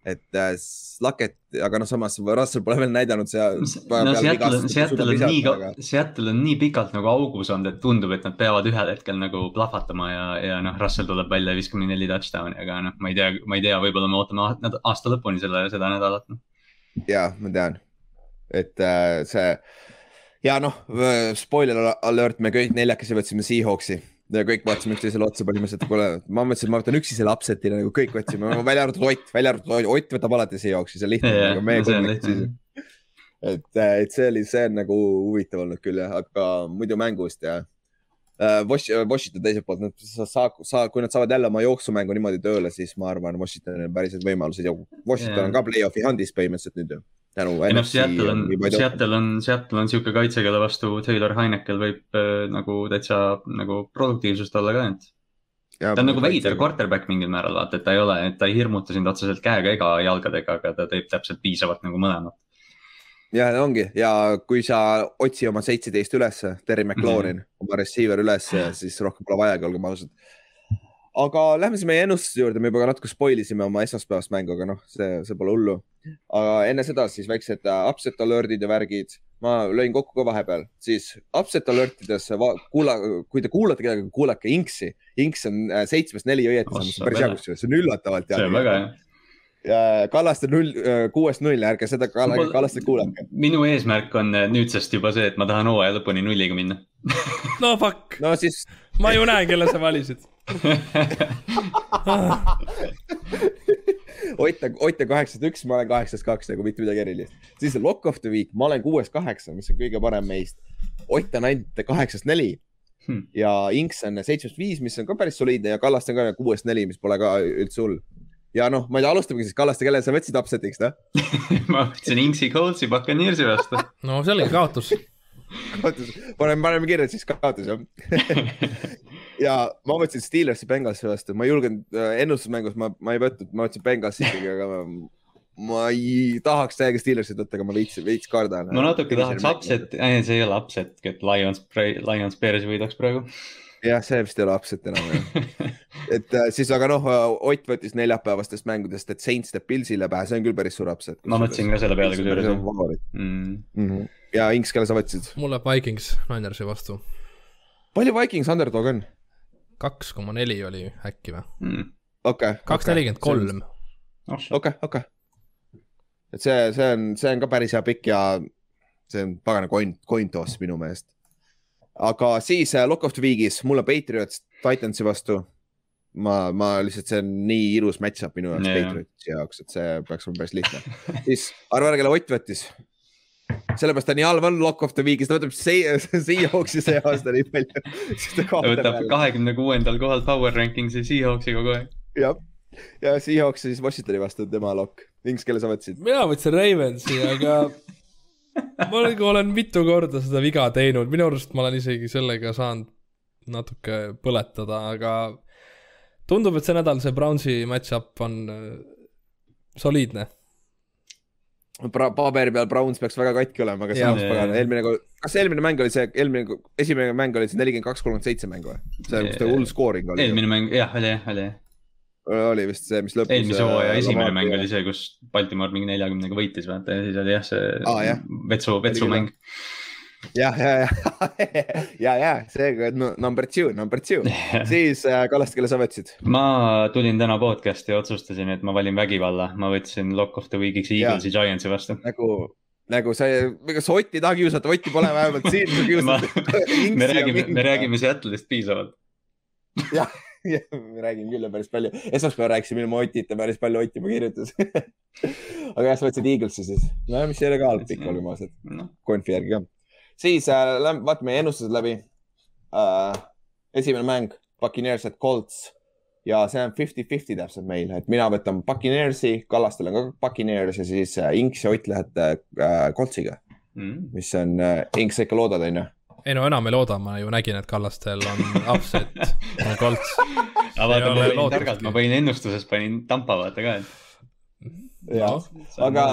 et äh, Luckett, aga noh, samas Russell pole veel näidanud see. no Seattle, Seattle on nii, Seattle on nii pikalt nagu augus olnud, et tundub, et nad peavad ühel hetkel nagu plahvatama ja, ja noh, Russell tuleb välja nii neli touchdown'i, aga noh, ma ei tea, ma ei tea, võib-olla me ootame aasta lõpuni selle, seda nädalat. Noh. ja ma tean, et äh, see ja noh, spoiler alert, me kõik neljakesi võtsime Seahawksi ja kõik vaatasime üksteisele otsa põhimõtteliselt, kuule, ma mõtlesin, ma võtan üksi selle upset'ina nagu kõik võtsime, välja arvatud Ott, välja arvatud Ott võtab alati Seahawksi, see on lihtne Jaa, nagu meie lihtne. siis. et, et see oli, see on nagu huvitav olnud küll jah, aga muidu mängust ja Wash- Washington teiselt poolt, nad sa, sa, sa, kui nad saavad jälle oma jooksumängu niimoodi tööle, siis ma arvan, Washingtonil on päriselt võimalused ja Washington Jaa. on ka play-off'i handis põhimõtteliselt nüüd ju. tänu ei noh, Seattle on Seattle on, Seattle on sihuke kaitse, kelle vastu Taylor Heinekel võib äh, nagu täitsa nagu produktiivsust olla ka, et ta on nagu veider quarterback mingil määral, vaata, et ta ei ole, et ta ei hirmuta sind otseselt käega ega jalgadega, aga ta teeb täpselt piisavalt nagu mõlemat. Ja ongi ja kui sa otsi oma seitseteist ülesse, Terry McLaurin mm, -hmm. oma receiver ülesse, siis rohkem pole vajagi, olgem ausad. aga lähme siis meie ennustuse juurde, me juba natuke spoil isime oma esmaspäevast mängu, aga noh, see, see pole hullu. aga enne seda siis väiksed äh, upset alert'id ja värgid. ma lõin kokku ka vahepeal, siis upset alert ides kuula, kui te kuulate kedagi, kuulake Inksi. Inks on äh, seitsmest neli õieti, on päris hea kusjuures, see on üllatavalt see on väga hea. Kallaste null, kuuest null, ärge seda Kall- Mul- Kallaste kuulake. minu eesmärk on äh, nüüdsest juba see, et ma tahan hooaja lõpuni nulliga minna. no fuck, no siis ma ju näen, kelle sa valisid. Ott on, Ott on kaheksast üks, ma olen kaheksast kaks nagu mitte midagi erilist. siis on lock of the week, ma olen kuuest kaheksa, mis on kõige parem meist. Ott on ainult kaheksast neli Hmm. ja Inks on seitsmest viis, mis on ka päris soliidne ja Kallaste on ka kuuest neli, mis pole ka üldse hull. Ja noh, ma ei tea, alustamegi siis Kallaste, kelle sa võtsid upset'iks, noh? ma võtsin Inksi Coltsi Buccaneersi vastu. no see oligi kaotus. kaotus, paneme, paneme kirja, et siis kaotus jah. ja ma võtsin Steelersi Bengalsi vastu, ma ei julgenud äh, ennustusmängus, ma, ma ei võtnud, ma võtsin Bengalsi ikkagi, aga ma, ma ei tahaks täiega Steelersit võtta, aga ma veits, veits kardan. ma natuke tahaks upset, see ei ole upset, et Lions, Lions Bearsi võidaks praegu. jah, see vist ei ole upset enam jah. et äh, siis, aga noh, Ott võttis neljapäevastest mängudest, et Saints teeb Pilsile pähe, see on küll päris suur upset. ma mõtlesin ka selle peale kusjuures mm.. ja Inks, kelle sa võtsid? mul läheb Vikings Ninersi vastu. palju Vikings underdog on? kaks koma neli oli äkki või? Mm. okei. kaks nelikümmend kolm. okei, okei. et see, see on, see on ka päris hea pikk ja see on pagana coin, coin toss minu meelest. Aga siis äh, Lock of the Week'is mul on Patriots Titansi vastu. ma, ma lihtsalt, see on nii ilus match-up minu jaoks yeah. Patriotsi jaoks, et see peaks olema päris lihtne. siis arva ära, kelle Ott võttis. sellepärast ta nii halb on Lock of the Week'is, ta võtab see, Seahawksi see aasta nii palju. siis ta ta võtab kahekümne kuuendal kohal Power Rankings'i Seahawksi kogu aeg. jah, ja Seahawks siis Washingtoni vastu on tema lokk. Inks, kelle sa võtsid? mina võtsin Ravensi, aga ma nagu olen mitu korda seda viga teinud, minu arust ma olen isegi sellega saanud natuke põletada, aga tundub, et see nädal see Brownsi match-up on äh, soliidne. Pra- paberi peal Browns peaks väga katki olema, aga samas pagan, eelmine, kas eelmine mäng oli see, eelmine, esimene mäng oli see nelikümmend kaks, kolmkümmend seitse mäng või? see, kus ta hull skooring oli. eelmine mäng, jah, oli oli jah. Oli vist see, mis lõppes. eelmise hooaja esimene mäng oli see, kus Baltimore mingi neljakümnega võitis, vaata ja siis oli jah, see Aa, jah. vetsu, vetsumäng. jah, ja, ja, ja, ja seega no, number two, number two. siis äh, Kallaste, kelle sa võtsid? ma tulin täna podcast'i ja otsustasin, et ma valin vägivalla, ma võtsin Lock of the Week'iks. Eaglesi Giantsi vastu. nagu, nagu sa, ega sa Otti ei taha kiusata, Otti pole vähemalt siin sa kiusad. me räägime, me räägime Seattle'ist piisavalt. jah, me räägime küll päris palju. esmaspäeval rääkisime ilma Otita päris palju, Ott juba kirjutas. aga jah, sa võtsid Eaglesi siis. no mis ei ole ka halb pikk, olgem ausad. noh, konfi järgi ka. siis äh, vaatame ennustused läbi äh,. esimene mäng, Buccaneers at Colts ja see on fifty-fifty täpselt meil, et mina võtan Buccaneersi, Kallastel on ka Buccaneers ja siis äh, Inks ja Ott lähete äh, Coltsiga, mm. mis on äh,, Inks sa ikka loodad, onju? Ei no enam ei looda, ma ju nägin, et Kallastel on upset, on kolts. aga vaata, ma lootustki. targalt, ma panin ennustuses, panin Tampa vaata ka, et. jah, aga,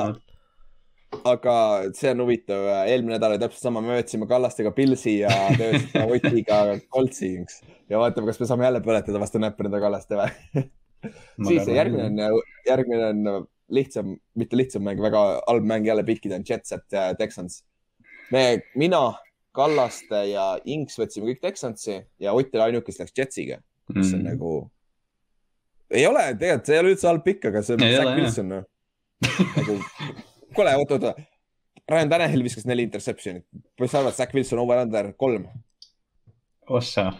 aga see on huvitav, eelmine nädal oli täpselt sama, me võtsime Kallastega Pilsi ja võtsite Otiga Coltsi, eks. ja vaatame, kas me saame jälle põletada vastu näppe nende Kallaste või? siis järgmine on, järgmine on lihtsam, mitte lihtsam mäng, väga halb mäng jälle pikkida on Jets at äh, Texans. me, mina, Kallaste ja Inks võtsime kõik Texansi ja Ott oli ainuke, kes läks Jetsiga, mis Mm. on nagu. ei ole, tegelikult see ei ole üldse halb pikk, aga see on Zack ole, jah. Wilson noh. nagu, kuule, oota, oota. Ryan Tannehill viskas neli interception'it, mis sa arvad, Zack Wilson over under kolm? ossa,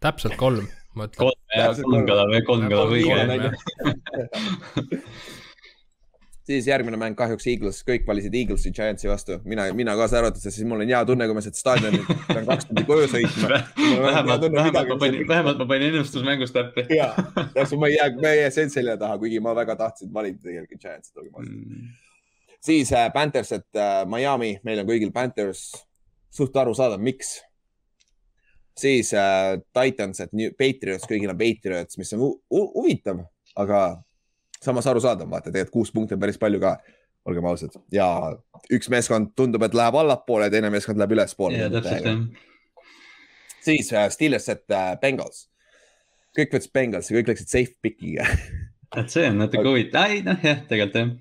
täpselt kolm, ma ütlen. kolm, kolm kõlab, kolm kõlab õige. siis järgmine mäng kahjuks Eagles, kõik valisid Eaglesi Giantsi vastu, mina, mina kaasa arvatud, sest siis mul on hea tunne, kui ma sealt staadionilt pean kaks tundi koju sõitma. vähemalt, vähemalt ma panin, vähemalt ma panin ennustusmängus täppi. ja, ja siis ma ei jää, ma ei jää see selja taha, kuigi ma väga tahtsin valida tegelikult Giantsit, olgem ausad mm.. siis äh, Panthers, et äh, Miami, meil on kõigil Panthers, suht arusaadav, miks. Siis äh, Titans, et Patriots, kõigil on Patriots, mis on huvitav, aga samas arusaadav, vaata tegelikult kuus punkti on päris palju ka, olgem ausad. Ja üks meeskond tundub, et läheb allapoole, teine meeskond läheb ülespoole. ja täpselt jah. siis uh, Steelers, et uh, Bengals, kõik võtsid Bengalsi, kõik läksid safe pick'iga. Et see on natuke huvitav, ei noh jah, tegelikult jah.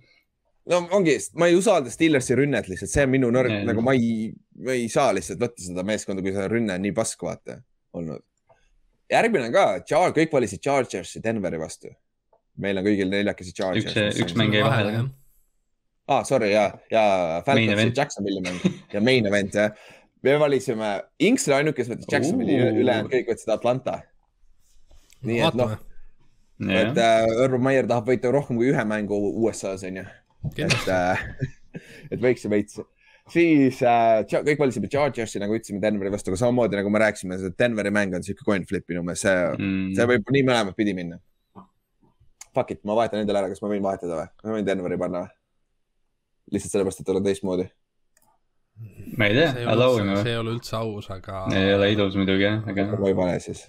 No ongi, ma ei usalda Steelersi rünnet lihtsalt, see on minu nõrk, nagu ma ei, ma ei saa lihtsalt võtta seda meeskonda, kui see rünne on nii pask, vaata, olnud. järgmine on ka, kõik valisid Chargersi Denveri vastu meil on kõigil neljakesi charge. üks, üks mäng jäi vahele jah. aa ah,, sorry ja, ja Falcons Jacksonville'i mäng ja main event jah. me valisime, Inks oli ainuke, kes võttis Jacksonville'i uh., ülejäänud kõik võtsid Atlanta. nii et noh, et äh, Urban Meyer tahab võita rohkem kui ühe mängu USA-s onju. et äh,, et võiks ju veits siis äh, kõik valisime Chargersi, nagu ütlesime Denveri vastu, aga samamoodi nagu me rääkisime, see Denveri mäng on siuke coin flip minu meelest, see mm., see võib nii mõlemat pidi minna fuck it, ma vahetan endale ära, kas ma võin vahetada või? ma võin Denveri panna või? lihtsalt sellepärast, et olla teistmoodi. ma ei tea, allow ime või? see ei ole üldse aus, aga. ei ole ilus muidugi jah, aga. ma ei pane siis.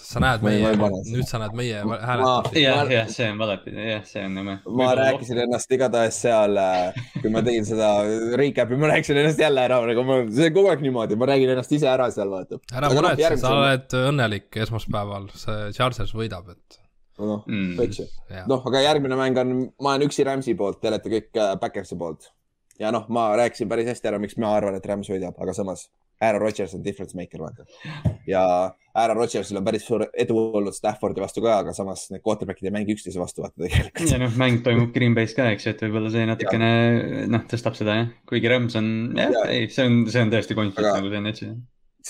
sa näed meie, nüüd sa näed meie hääletust. jah, jah, see on valepidi, jah, see on nõme. ma rääkisin ennast igatahes seal, äh, kui ma tegin seda recap'i, ma rääkisin ennast jälle ära, nagu ma, see on kogu aeg niimoodi, ma räägin ennast ise ära seal, vaata. ära noh, muretse, sa oled õnnelik esmaspäeval, see Chargers võidab, et noh mm., eks ju. noh, aga järgmine mäng on, ma olen üksi Rams'i poolt, te olete kõik äh, Backersi poolt. ja noh, ma rääkisin päris hästi ära, miks ma arvan, et Rams võidab, aga samas Aaron Rodgers on difference maker, vaata. ja Aaron Rodgersil on päris suur edu olnud Staffordi vastu ka, aga samas need quarterback'id ei mängi üksteise vastu, vaata tegelikult. ja noh, mäng toimub Green Bay's ka, eks ju, et võib-olla see natukene noh, tõstab seda jah, kuigi Rams on, jah ja., ei, see on, see on tõesti konflikt aga... nagu sa enne ütlesid.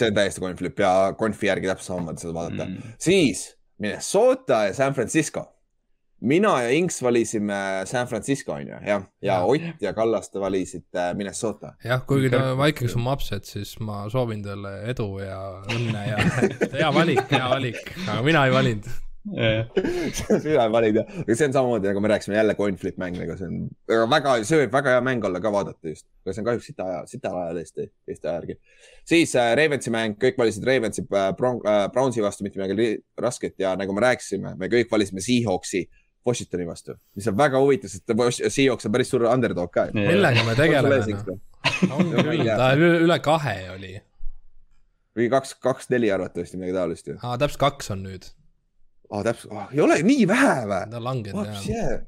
see on täiesti konflikt ja konfi järgi täpselt samamoodi seda vaadata mm.. siis Minnesota ja San Francisco. mina ja Inks valisime San Francisco onju, jah, ja, ja Ott ja Kallaste valisid äh, Minnesota. jah, kuigi ta Vikings on mapsed, siis ma soovin talle edu ja õnne ja hea valik, hea valik, aga mina ei valinud sina ei valid jah, aga see on samamoodi nagu me rääkisime jälle coin flip mäng, nagu see on väga, see võib väga hea mäng olla ka vaadata just, aga see on kahjuks sita aja, sita aja tõesti, Eesti aja järgi. siis äh, Ravensi mäng, kõik valisid Ravensi äh, Brown, äh, Brownsi vastu mitte midagi rasket ja nagu me rääkisime, me kõik valisime Seahawksi Washingtoni vastu, mis on väga huvitav, sest Seahawks on päris suur underdog ka. millega me tegeleme? on küll, ta üle, üle kahe oli. või kaks, kaks, neli arvatavasti midagi taolist ju. aa, täpselt kaks on nüüd oh,. täpselt oh,, ei ole nii vähe või? ta on langenud jah.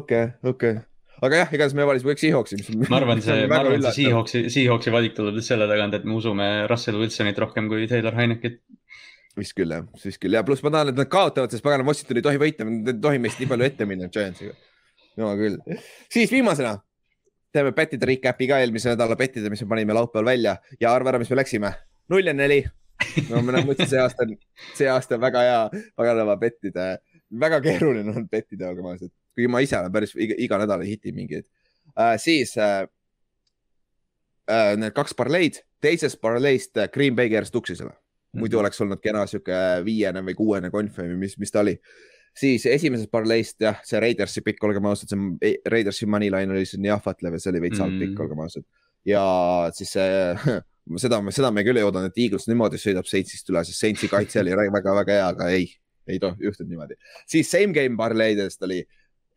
okei, okei aga jah, igatahes me valisime kõik Seahawksi, mis ma arvan, see, ma arvan, see Seahawksi, Seahawksi valik tuleb selle tagant, et me usume Russell Wilsonit rohkem kui Taylor Heinekit. vist küll jah, vist küll ja pluss ma tahan, et nad kaotavad, sest pagana Washington ei tohi võita, nad ei tohi meist nii palju ette minna Giantsiga. no küll, siis viimasena teeme pättide recap'i ka eelmise nädala pättide, mis me panime laupäeval välja ja arva ära, mis me läksime. null ja neli no ma mõtlesin, see aasta on, see aasta on väga hea paganama pettida, väga keeruline on pettida, olgem ausad, kuigi ma ise olen päris iga, iga nädal hitin mingeid uh,. siis uh, uh, need kaks parleid, teisest parleist Green Bay keeras tuksisele, muidu -hmm. oleks olnud kena sihuke viiene või kuuene konf või mis, mis ta oli siis esimesest parleist jah, see Raidersi pikk, olgem ausad, see Raidersi moneyline oli nii ahvatlev ja see oli veits halb mm -hmm. pikk, olgem ausad. ja siis see seda, seda me küll ei oodanud, et Eagles niimoodi sõidab Saintsist üle, sest Saintsi kaitse oli väga-väga hea, aga ei, ei juhtunud niimoodi. siis same game parleidest oli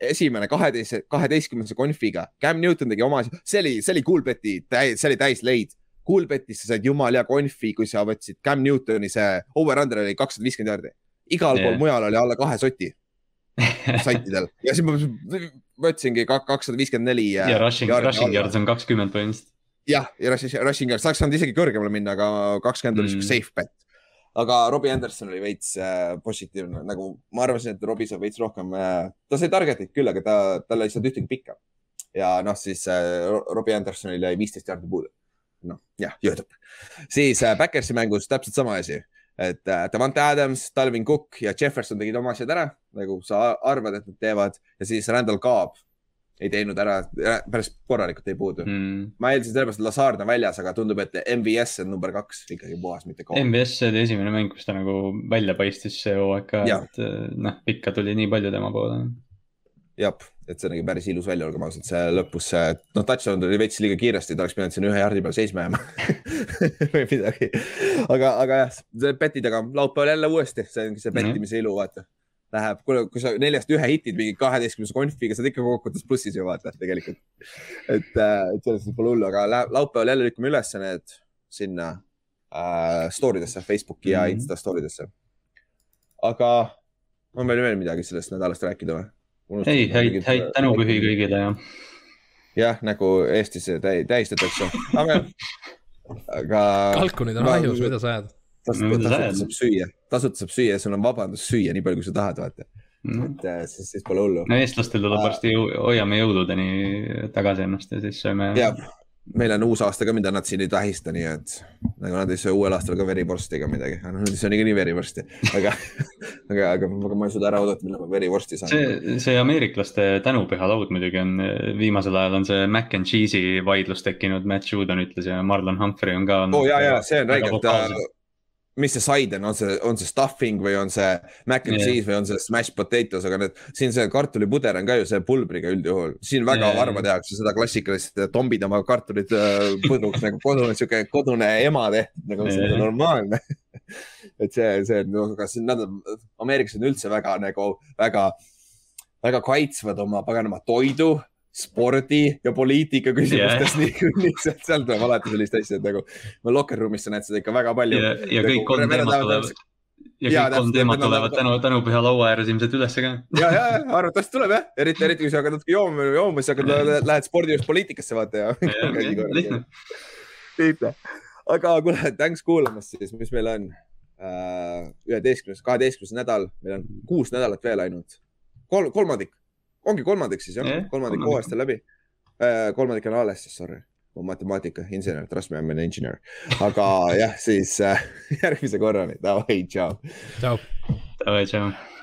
esimene kaheteist, kaheteistkümnese konfiga, Cam Newton tegi oma see oli, see oli Coolbeti, see oli täis leid. Coolbetis sa said jumala hea konfi, kui sa võtsid Cam Newtoni, see over-under oli kakssada viiskümmend jaardi. igal yeah. pool mujal oli alla kahe soti saitidel ja siis ma võtsingi kakssada viiskümmend neli. ja rushing, rushing yards on kakskümmend põhimõtteliselt jah, ja rushing yard, saaks saanud isegi kõrgemale minna, aga kakskümmend oli siuke mm. safe bet. aga Robbie Anderson oli veits äh, positiivne, nagu ma arvasin, et Robbie saab veits rohkem äh,, ta sai target'it küll, aga ta, tal ei saanud ühtegi pikka. ja noh, siis äh, Robbie Andersonil jäi viisteist jaardi puudu. noh, jah, jöödub. siis äh, Backersi mängus täpselt sama asi et äh, Davante Adams, Dalvin Cook ja Jefferson tegid oma asjad ära, nagu sa arvad, et nad teevad ja siis Randall Cobb ei teinud ära, päris korralikult ei puudu. Mm.. ma eeldasin sellepärast, et Lazard on väljas, aga tundub, et MVS on number kaks ikkagi puhas, mitte Cobb. MVS oli esimene mäng, kus ta nagu välja paistis see hooaeg ka, et noh, pikka tuli nii palju tema poole. Jah, et see nägi päris ilus välja, olgem ausad, see lõpus see, noh, touchdown tuli veits liiga kiiresti, ta oleks pidanud siin ühe jardi peal seisma jääma või midagi. aga, aga jah, betid, aga laupäeval jälle uuesti, see ongi see bettimise ilu, vaata läheb, kuule, kui sa neljast ühe hitid mingi kaheteistkümnese konfiga, sa oled ikka kokkuvõttes plussis ju vaata tegelikult. et, äh, et selles mõttes pole hullu, aga laupäeval jälle lükkame üles need sinna äh, story desse, Facebooki ja mm -hmm. Insta story desse. aga on meil veel midagi sellest nädalast rääkida või? ei, häid, häid tänupühi kõigile ja. jah, nagu Eestis tähistatakse, aga, aga. kalkunid on ahjus, mida sa ajad? Tasuta saab süüa, tasuta saab süüa ja sul on vabandus süüa nii palju, kui sa tahad, vaata mm.. et äh, siis, siis pole hullu. no eestlastel tuleb varsti jõu, hoiame jõuludeni tagasi ennast ja siis sööme. meil on uus aasta ka, mida nad siin ei tähista, nii et nagu nad ei söö uuel aastal ka verivorsti ega midagi, noh nad ei söö niikuinii verivorsti, aga aga, aga, aga ma ei suuda ära oodata, millal ma verivorsti saan. see, see ameeriklaste tänupüha laud muidugi on, viimasel ajal on see mac and cheese'i vaidlus tekkinud, Matt Judon ütles ja Marlon Humphrey on ka. oo oh, ja, ja see on räigelt mis see side on, on see, on see stuffing või on see mac and yeah. cheese või on see smashed potatoes, aga need, siin see kartulipuder on ka ju see pulbriga üldjuhul. siin väga yeah. harva tehakse seda klassikalist, tombid oma kartulid äh, põdruks nagu kodune, sihuke kodune ema tehtud, nagu see yeah. on normaalne et see, see, no aga siin nad on, Ameerikas on üldse väga nagu väga, väga kaitsvad oma paganama toidu spordi ja poliitika küsimustes yeah. niikuinii, sealt, seal tuleb alati sellist asja, et nagu no locker room'is sa näed seda ikka väga palju. ja, ja kõik nagu kolm teemat tulevad ja kõik ja, kolm teemat tulevad tänu, tänupüha laua ääres ilmselt ülesse ka. ja, ja, ja arvatavasti tuleb jah, eriti, eriti kui sa hakkad natuke jooma, jooma, siis hakkad, lähed spordijuust poliitikasse vaata ja. lihtne. lihtne, aga kuule, thanks kuulamast siis, mis meil on. Äh, üheteistkümnes, kaheteistkümnes nädal, meil on kuus nädalat veel ainult. kolm, kolmandik ongi kolmandik siis jah yeah,, kolmandik hooajast on läbi. Äh, kolmandik on alles siis, sorry, mu matemaatika, insener, trust me, I m an engineer. aga jah, siis äh, järgmise korrani, davai, tšau. tšau. davai, tšau.